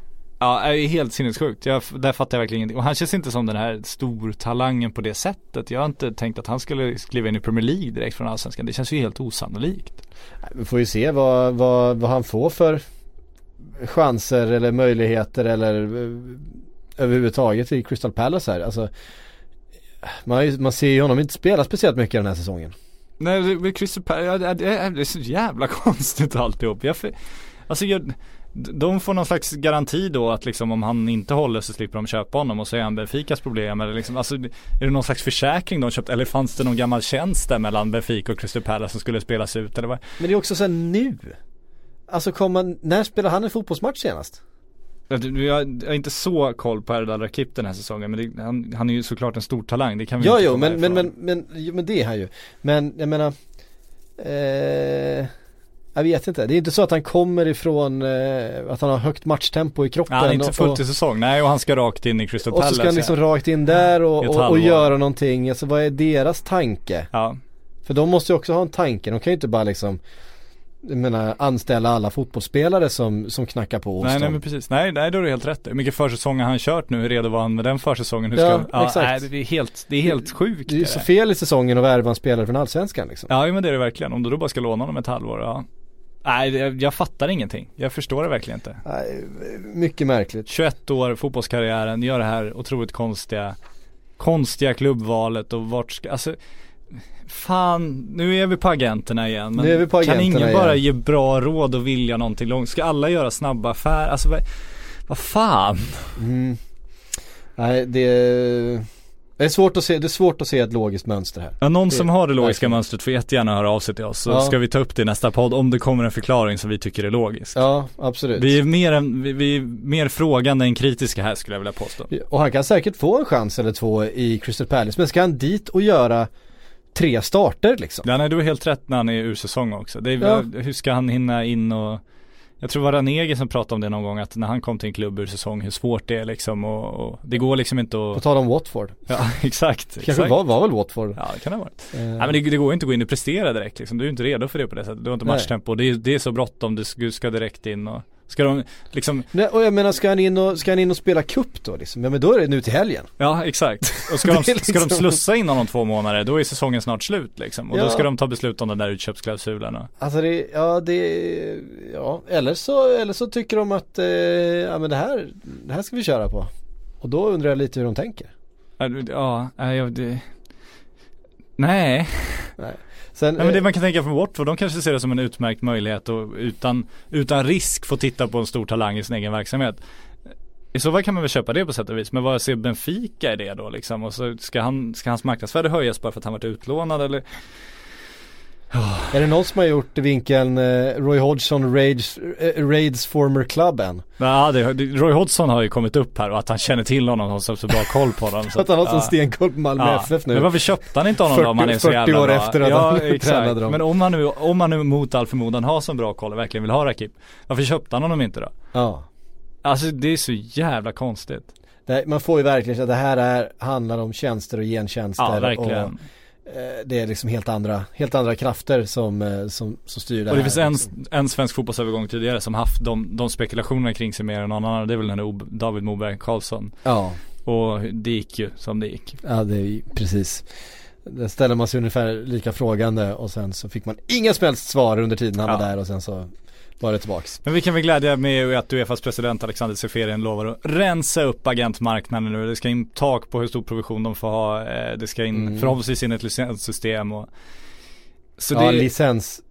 Ja, är helt sinnessjukt. Jag, där fattar jag verkligen ingenting. Och han känns inte som den här stortalangen på det sättet. Jag har inte tänkt att han skulle skriva in i Premier League direkt från Allsvenskan. Det känns ju helt osannolikt. Vi får ju se vad, vad, vad han får för chanser eller möjligheter eller eh, överhuvudtaget i Crystal Palace här. Alltså, man, man ser ju honom inte spela speciellt mycket den här säsongen. Nej, men Crystal Palace, det, det, är- så jävla konstigt alltihop. Jag, för- alltså jag, de får någon slags garanti då att liksom om han inte håller så slipper de köpa honom och så är han Benficas problem eller liksom, alltså är det någon slags försäkring de köpt eller fanns det någon gammal tjänst där mellan Benfica och Crystal Palace som skulle spelas ut eller vad? Men det är också så här nu. Alltså kom man, när spelade han en fotbollsmatch senast? Jag, har inte så koll på Erdal Rakip den här säsongen men det, han, han är ju såklart en stor talang, det kan vi Ja inte jo men, men, men, men, jo, men det är han ju. Men jag menar eh, Jag vet inte, det är inte så att han kommer ifrån eh, att han har högt matchtempo i kroppen Ja, han är inte och- fullt och, i säsong, nej och han ska rakt in i Crystal och Palace så ska han liksom ja. rakt in där och, och, och göra någonting, alltså vad är deras tanke? ja. För de måste ju också ha en tanke, de kan ju inte bara liksom jag menar anställa alla fotbollsspelare som, som knackar på hos Nej, nej men precis, nej, nej då är du helt rätt. Hur mycket försäsong har han kört nu? Hur redo var han med den försäsongen? Hur ska, Ja, exakt. Nej, det är helt, det är helt sjukt. Det är ju så fel i säsongen att värva en spelare från Allsvenskan liksom. Ja men det är det verkligen. Om du då bara ska låna honom ett halvår, ja. Nej, jag, jag fattar ingenting. Jag förstår det verkligen inte. Nej, mycket märkligt. 21 år, fotbollskarriären, gör det här otroligt konstiga, konstiga klubbvalet och vart ska, alltså Fan, nu är vi på agenterna igen. Men Nu är vi på kan agenterna ingen bara igen. ge bra råd och vilja någonting långt? Ska alla göra snabba affärer? Alltså vad, vad fan? Mm. Nej, det det är svårt att se, det är svårt att se ett logiskt mönster här. Ja, någon Det- som har det logiska verkligen. mönstret får jättegärna höra av sig till oss. Så Ja. ska vi ta upp det i nästa podd om det kommer en förklaring som vi tycker är logisk. Ja, absolut. Vi är mer, än, vi, vi är mer frågande än kritiska här skulle jag vilja påstå. Och han kan säkert få en chans eller två i Crystal Palace. Men ska han dit och göra tre starter liksom? Ja nej du har helt rätt när han är ur säsong också. Är, Ja. Hur ska han hinna in och Jag tror det var Ranegi som pratade om det någon gång att när han kom till en klubb ur säsong hur svårt det är liksom och, och det går liksom inte På att tal om Watford. Ja exakt, Kanske exakt. var, var väl Watford. Ja det kan det ha varit. Eh, Nej men det, det går inte att gå in och prestera direkt liksom. Du är inte redo för det på det sättet. Du har inte matchtempo. Det är, det är så bråttom. Du ska direkt in och Ska de liksom Nej, och jag menar ska han in och, ska han in och spela cup då liksom? Ja men då är det nu till helgen. Ja exakt. Och ska de, är ska de liksom- slussa in honom två månader då är säsongen snart slut liksom. Och Ja. då ska de ta beslut om den där utköpsklausulen. Alltså det, ja det, ja eller så, eller så tycker de att, eh, ja men det här, det här ska vi köra på. Och då undrar jag lite hur de tänker. Ja, Ja, nej, det Nej, Sen, nej men det eh, man kan tänka från Watford, de kanske ser det som en utmärkt möjlighet och utan, utan risk få titta på en stor talang i sin egen verksamhet. I så fall kan man väl köpa det på sätt och vis, men vad ser Benfica i det då liksom? Och så ska, han, ska hans marknadsvärde höjas bara för att han varit utlånad eller? Är det någon som har gjort vinkeln eh, Roy Hodgson raids, eh, raids former club än? Ja, det, det, Roy Hodgson har ju kommit upp här och att han känner till honom och har så, bra koll på honom. Så att han har sån ja. stenkoll på Malmö FF nu. Men varför köpte han inte honom då om han är så 40 jävla år bra? efter att ja, han exakt. tränade dem. Men om han nu, om han nu mot all förmodan har så bra koll och verkligen vill ha Rakip Varför köpte han honom inte då? Ja. Alltså det är så jävla konstigt Nej, man får ju verkligen att det här är, handlar om tjänster och gentjänster. Ja verkligen Och, det är liksom helt andra, helt andra krafter som, eh, som, som styr det Och det här. finns en, liksom. en svensk fotbollsövergång tidigare som haft de, de spekulationerna kring sig mer än någon annan Det är väl den där David Moberg Karlsson Ja, Och det gick ju som det gick ja det är precis. Där ställer man sig ungefär lika frågande och sen så fick man inga som helst svar under tiden han Ja. var där och sen så det tillbaks. Men vi kan väl glädja med att Uefas president Alexander Seferin lovar att rensa upp agentmarknaden nu. Det ska in tak på hur stor provision de får ha. Eh, Det ska in Mm. förhoppningsvis in ett licenssystem och Så ja, det, licens,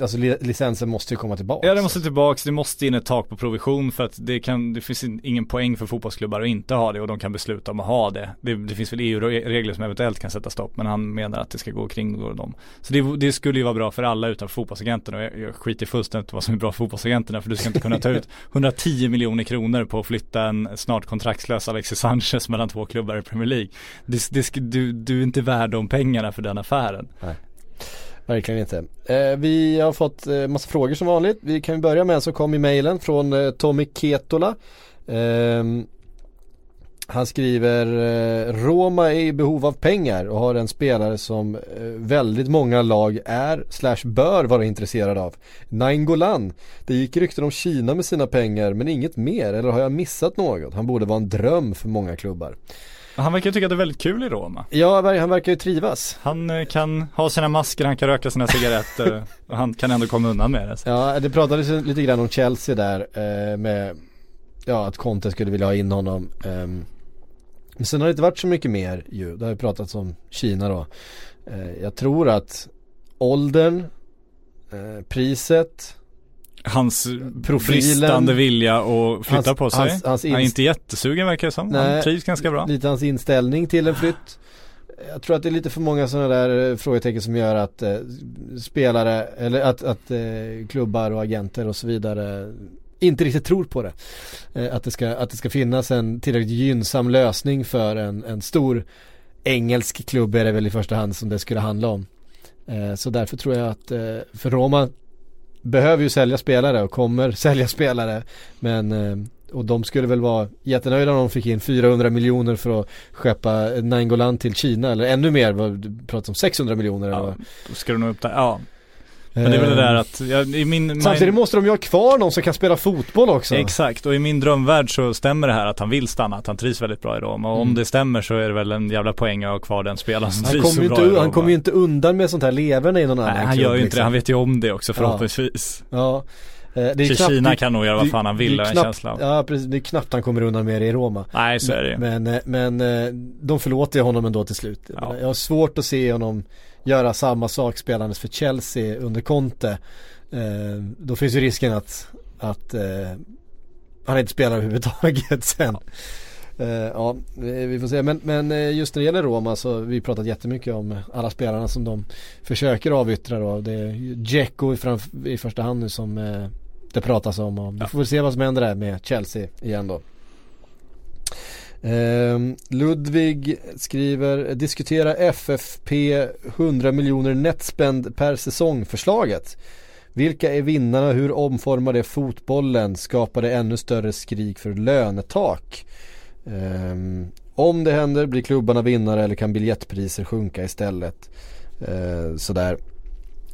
alltså li- licensen måste ju komma tillbaka. ja det måste tillbaks, det måste in ett tak på provision för att det kan, det finns in- ingen poäng för fotbollsklubbar att inte ha det och de kan besluta om att ha det. Det, det finns väl EU-regler som eventuellt kan sätta stopp men han menar att det ska gå och kringgå dem. Så det, det skulle ju vara bra för alla utan fotbollsagenterna och jag, jag skiter fullständigt vad som är bra för fotbollsagenterna för du ska inte kunna ta ut 110 miljoner kronor på att flytta en snart kontraktslös Alexis Sanchez mellan två klubbar i Premier League. Det, det, du, du är inte värd de pengarna för den affären. Verkligen inte. Eh, vi har fått eh, massa frågor som vanligt. Vi kan ju börja med en som kom i mejlen från eh, Tommy Ketola. Ehm, han skriver eh, Roma är i behov av pengar och har en spelare som eh, väldigt många lag är slash bör vara intresserade av. Nainggolan. Det gick rykten om Kina med sina pengar men inget mer eller har jag missat något? Han borde vara en dröm för många klubbar. Han verkar tycka att det är väldigt kul i Roma. Ja, han verkar ju trivas. Han eh, kan ha sina masker, han kan röka sina cigaretter och han kan ändå komma undan med det. Så. Ja, det pratades lite grann om Chelsea där eh, med Ja, att Conte skulle vilja ha in honom ehm. Men sen har det inte varit så mycket mer ju, det har ju pratats om Kina då eh, Jag tror att åldern, priset hans Profilen. bristande vilja att flytta Hans- på sig. hans- hans han är inte jättesugen verkar det som. Nej. Han trivs ganska bra. Lite hans inställning till en flytt. Jag tror att det är lite för många sådana där eh, frågetecken som gör att eh, spelare eller att, att eh, klubbar och agenter och så vidare inte riktigt tror på det. Eh, att, det ska, att det ska finnas en tillräckligt gynnsam lösning för en, en stor engelsk klubb är det väl i första hand som det skulle handla om. Eh, så därför tror jag att eh, för Roma behöver ju sälja spelare och kommer sälja spelare. Men eh, och de skulle väl vara jättenöjda om de fick in 400 miljoner för att skeppa Nainggolan till Kina. Eller ännu mer, du pratar om 600 miljoner Ja, då ska du nog upp där. Ja, men det är väl det där Eh, att, jag, i min, Samtidigt måste de ju ha kvar någon som kan spela fotboll också. Exakt, och i min drömvärld så stämmer det här att han vill stanna, att han trivs väldigt bra i Roma. Och om Mm. det stämmer så är det väl en jävla poäng att ha kvar den spelaren som Han trivs så bra inte, han kommer ju inte undan med sånt här leverne i någon annan Nej, han gör ju inte liksom. det, han vet ju om det också Ja. förhoppningsvis. Ja. Eh, Det är knappt- Kina kan nog göra vad fan han vill, har jag en knappt- känsla av. Ja precis, det är knappt han kommer undan med det i Roma. Nej, så är det ju. Men, eh, men de förlåter ju honom ändå till slut. Ja. Jag har svårt att se honom göra samma sak spelandes för Chelsea under Conte. Eh, Då finns ju risken att, att eh, han inte spelar överhuvudtaget sen. Eh, Ja, vi får se. Men, men just när det gäller Roma så har vi pratat jättemycket om alla spelarna som de försöker avyttra då. Det är Dzeko i, framf- i första hand nu som det pratas om. Och vi får väl se vad som händer där med Chelsea igen då. Ehm, Ludvig skriver diskutera FFP 100 miljoner netspend per säsong förslaget. Vilka är vinnarna? Hur omformar det fotbollen? Skapar det ännu större skrik för lönetak? Ehm, om det händer blir klubbarna vinnare eller kan biljettpriser sjunka istället? Ehm, sådär.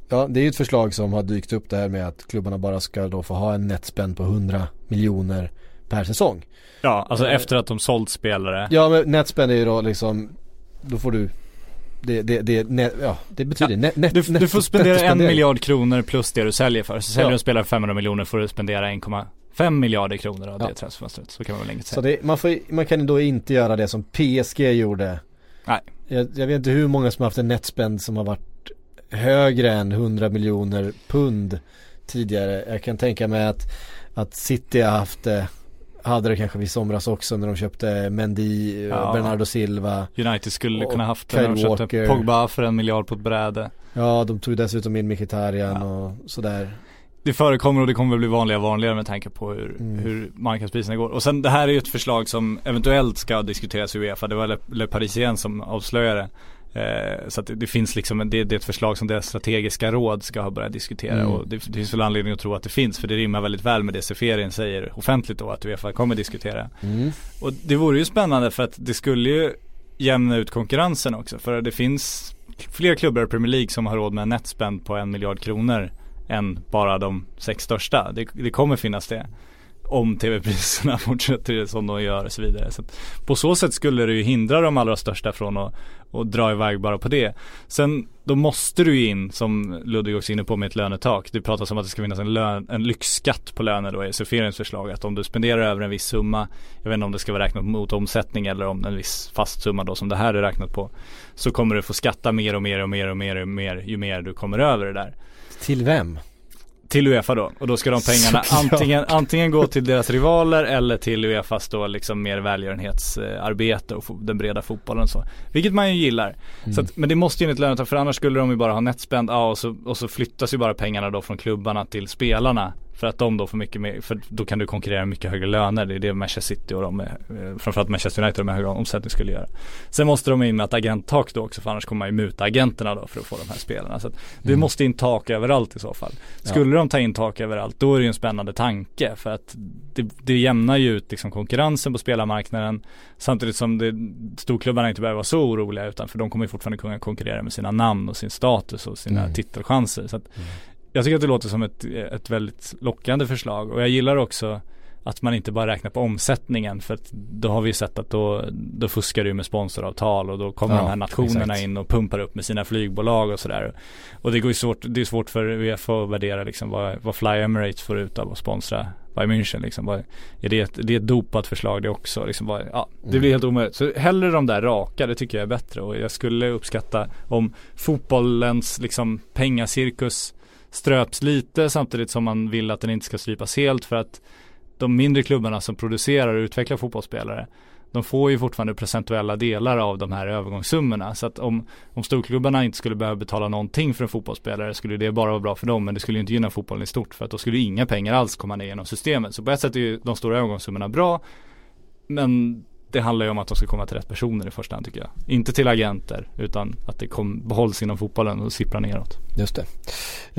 Ja, det är ju ett förslag som har dykt upp det här med att klubbarna bara ska då få ha en netspend på 100 miljoner per säsong. Ja, alltså Eh, efter att de sålt spelare. Ja men netspend är ju då liksom Då får du Det, det, det, net, ja, det betyder Ja, net, net, Du, net, du får spendera en miljard kronor plus det du säljer för. Så säljer Ja. du en spelare för 500 miljoner får du spendera 1,5 miljarder kronor av Ja. det transferfönstret. Så kan man väl Så säga. det, man, får, man kan då inte göra det som PSG gjorde Nej. jag, jag vet inte hur många som har haft en netspend som har varit högre än 100 miljoner pund tidigare. Jag kan tänka mig att, att City har haft det hade det kanske vid somras också när de köpte Mendy, Ja. Bernardo Silva. United skulle kunna haft det när de köpte Walker. Pogba för en miljard på ett bräde. Ja, de tog dessutom in Mkhitaryan och sådär. Det förekommer och det kommer väl bli vanligare och vanligare med tanke på hur, Mm. hur marknadspriserna går. Och sen det här är ju ett förslag som eventuellt ska diskuteras i Uefa. Det var Le, Le Parisien som avslöjade. Eh, så att det, det finns liksom, det, det är ett förslag som deras strategiska råd ska ha börjat diskutera. Mm. Och det, det finns väl anledning att tro att det finns. För det rimmar väldigt väl med det Seferin säger offentligt då att Uefa kommer diskutera. Mm. Och det vore ju spännande för att det skulle ju jämna ut konkurrensen också. För det finns fler klubbar i Premier League som har råd med en netspend på en miljard kronor än bara de sex största. Det, det kommer finnas det. Om tv-priserna fortsätter som de gör och så vidare. Så på så sätt skulle det ju hindra de allra största från att, att dra iväg bara på det. Sen då måste du ju in, som Ludvig också är inne på med ett lönetak. Det pratas om att det ska finnas en, lön, en lyxskatt på löner då i Seferiens förslag. Att om du spenderar över en viss summa, jag vet inte om det ska vara räknat mot omsättning eller om en viss fast summa då som det här är räknat på. Så kommer du få skatta mer och mer och mer och mer och mer ju mer du kommer över det där. Till vem? Till Uefa då och då ska de pengarna Såklart. antingen, antingen gå till deras rivaler eller till Uefas då liksom mer välgörenhetsarbete och den breda fotbollen och så. Vilket man ju gillar. Så att, men det måste ju enligt lönetak för annars skulle de ju bara ha netspend, ja och så, och så flyttas ju bara pengarna då från klubbarna till spelarna. För att de då får mycket mer, för då kan du konkurrera med mycket högre löner. Det är det Manchester City och de, eh, framförallt Manchester United med högre omsättning skulle göra. Sen måste de in med ett agenttak då också för annars kommer man ju muta agenterna då för att få de här spelarna. Så att det måste in tak överallt i så fall. Skulle de ta in tak överallt då är det ju en spännande tanke för att det, det jämnar ju ut liksom konkurrensen på spelarmarknaden samtidigt som det, storklubbarna inte behöver vara så oroliga utan för de kommer ju fortfarande kunna konkurrera med sina namn och sin status och sina Mm. titelchanser. Så att jag tycker att det låter som ett, ett väldigt lockande förslag och jag gillar också att man inte bara räknar på omsättningen för att då har vi ju sett att då, då fuskar du med sponsoravtal och då kommer Ja, de här nationerna exakt. in och pumpar upp med sina flygbolag och sådär. Och det går ju svårt, det är svårt för Uefa att värdera liksom vad, vad Fly Emirates får ut av att sponsra Bayern München liksom. Vad, är det, ett, det är ett dopat förslag det också liksom. Vad, ja, det blir helt omöjligt. Så hellre de där raka, det tycker jag är bättre och jag skulle uppskatta om fotbollens liksom pengacirkus ströps lite samtidigt som man vill att den inte ska strypas helt för att de mindre klubbarna som producerar och utvecklar fotbollsspelare de får ju fortfarande procentuella delar av de här övergångssummorna. Så att om, om storklubbarna inte skulle behöva betala någonting för en fotbollsspelare skulle det bara vara bra för dem. Men det skulle inte gynna fotbollen i stort för att då skulle inga pengar alls komma ner genom systemet. Så på ett sätt är ju de stora övergångssummorna bra. Men det handlar ju om att de ska komma till rätt personer i första hand tycker jag. Inte till agenter utan att det kom, behålls inom fotbollen och sipprar neråt. Just det.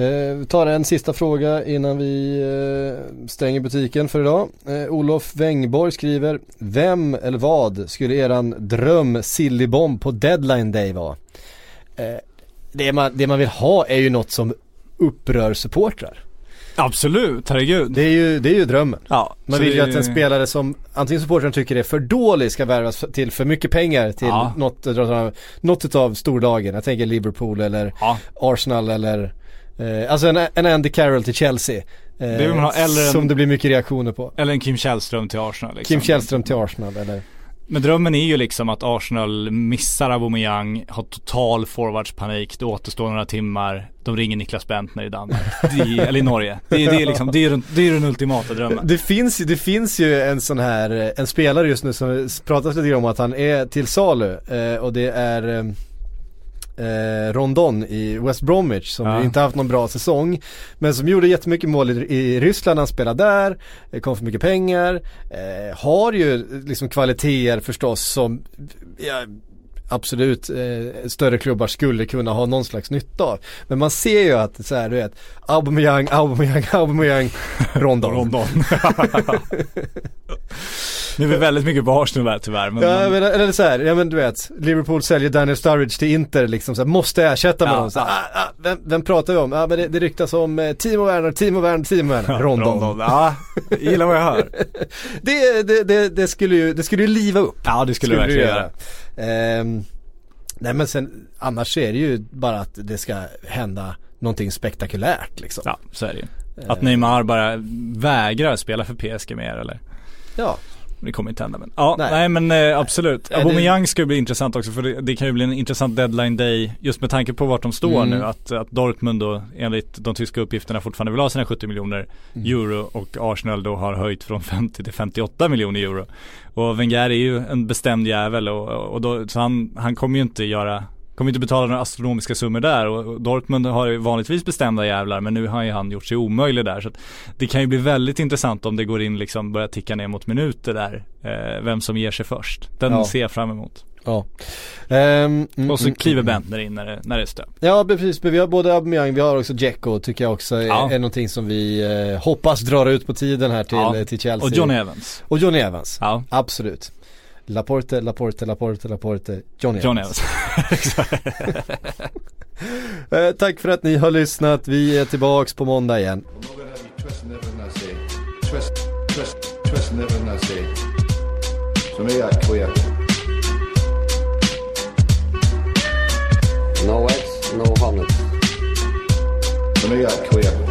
Eh, vi tar en sista fråga innan vi eh, stänger butiken för idag. Eh, Olof Wängborg skriver Vem eller vad skulle eran dröm sillybomb på deadline day vara? Eh, det, man, det man vill ha är ju något som upprör supportrar. Absolut, herregud. Det är ju, det är ju drömmen. Ja, Man vill ju att en spelare som antingen supportrarna tycker är för dålig ska värvas till för mycket pengar till Ja. något, något utav storlagen. Jag tänker Liverpool eller Ja, Arsenal eller eh, Alltså en, en Andy Carroll till Chelsea. Eh, Det vill man ha, eller en- Som det blir mycket reaktioner på. eller en Kim Källström till Arsenal liksom. Kim Källström till Arsenal eller men drömmen är ju liksom att Arsenal missar Aubameyang, har total forwardspanik, det återstår några timmar, de ringer Niklas Bentner i Danmark, det, eller i Norge. Det, är- det är liksom, det är, den- det är den ultimata drömmen. det finns, det finns ju en sån här, en spelare just nu som pratas lite grann om att han är till salu eh, och det är eh, eh, Rondon i West Bromwich som Ja. inte haft någon bra säsong men som gjorde jättemycket mål i, i Ryssland han spelade där, eh, kom för mycket pengar, eh, har ju liksom kvaliteter förstås som ja, absolut eh, större klubbar skulle kunna ha någon slags nytta av. Men man ser ju att så här, du vet, Aubameyang, Aubameyang, Aubameyang, Rondon. Rondon. nu är vi väldigt mycket på Arsenal här tyvärr. Men, Ja, men, eller så här, ja men du vet, Liverpool säljer Daniel Sturridge till Inter liksom så här, måste ersätta med Ja, någon. Så här, ah, ah, vem, vem pratar vi om? Ja men det, det ryktas om eh, Timo Werner, Timo Werner, Timo Werner, Rondon. Ja, jag gillar vad jag hör. Det, det, det, det skulle ju, det skulle ju liva upp. Ja, det skulle, det verkligen göra. Ehm, nej men sen, annars är det ju bara att det ska hända någonting spektakulärt liksom. Ja, så är det ju. Att Neymar bara vägrar spela för PSG mer eller? Ja. Det kommer inte hända men. Ja, Nej. nej, men eh, absolut. Det- Aubameyang ska ju bli intressant också för det, det kan ju bli en intressant deadline day just med tanke på vart de står Mm. nu. Att, att Dortmund då enligt de tyska uppgifterna fortfarande vill ha sina 70 miljoner Mm. euro och Arsenal då har höjt från 50 till 58 miljoner euro. Och Wenger är ju en bestämd jävel och, och då, så han, han kommer ju inte göra Kommer inte betala några astronomiska summor där och Dortmund har ju vanligtvis bestämda jävlar men nu har ju han gjort sig omöjlig där så att det kan ju bli väldigt intressant om det går in liksom börjar ticka ner mot minuter där eh, Vem som ger sig först Den Ja. ser jag fram emot Ja. Mm, Och så mm, kliver mm. Bentner in när det, när det är stöp Ja precis, men vi har både Aubameyang, vi har också Dzeko tycker jag också är, Ja. är någonting som vi eh, hoppas drar ut på tiden här till, Ja. eh, till Chelsea. Och Johnny Evans Och Johnny Evans. Ja, Absolut. Laporte, Laporte, Laporte, Laporte, Johnny Evans. John Evans. Eh, tack för att ni har lyssnat. Vi är tillbaks på måndag igen. No X, no 100. För mig är queer.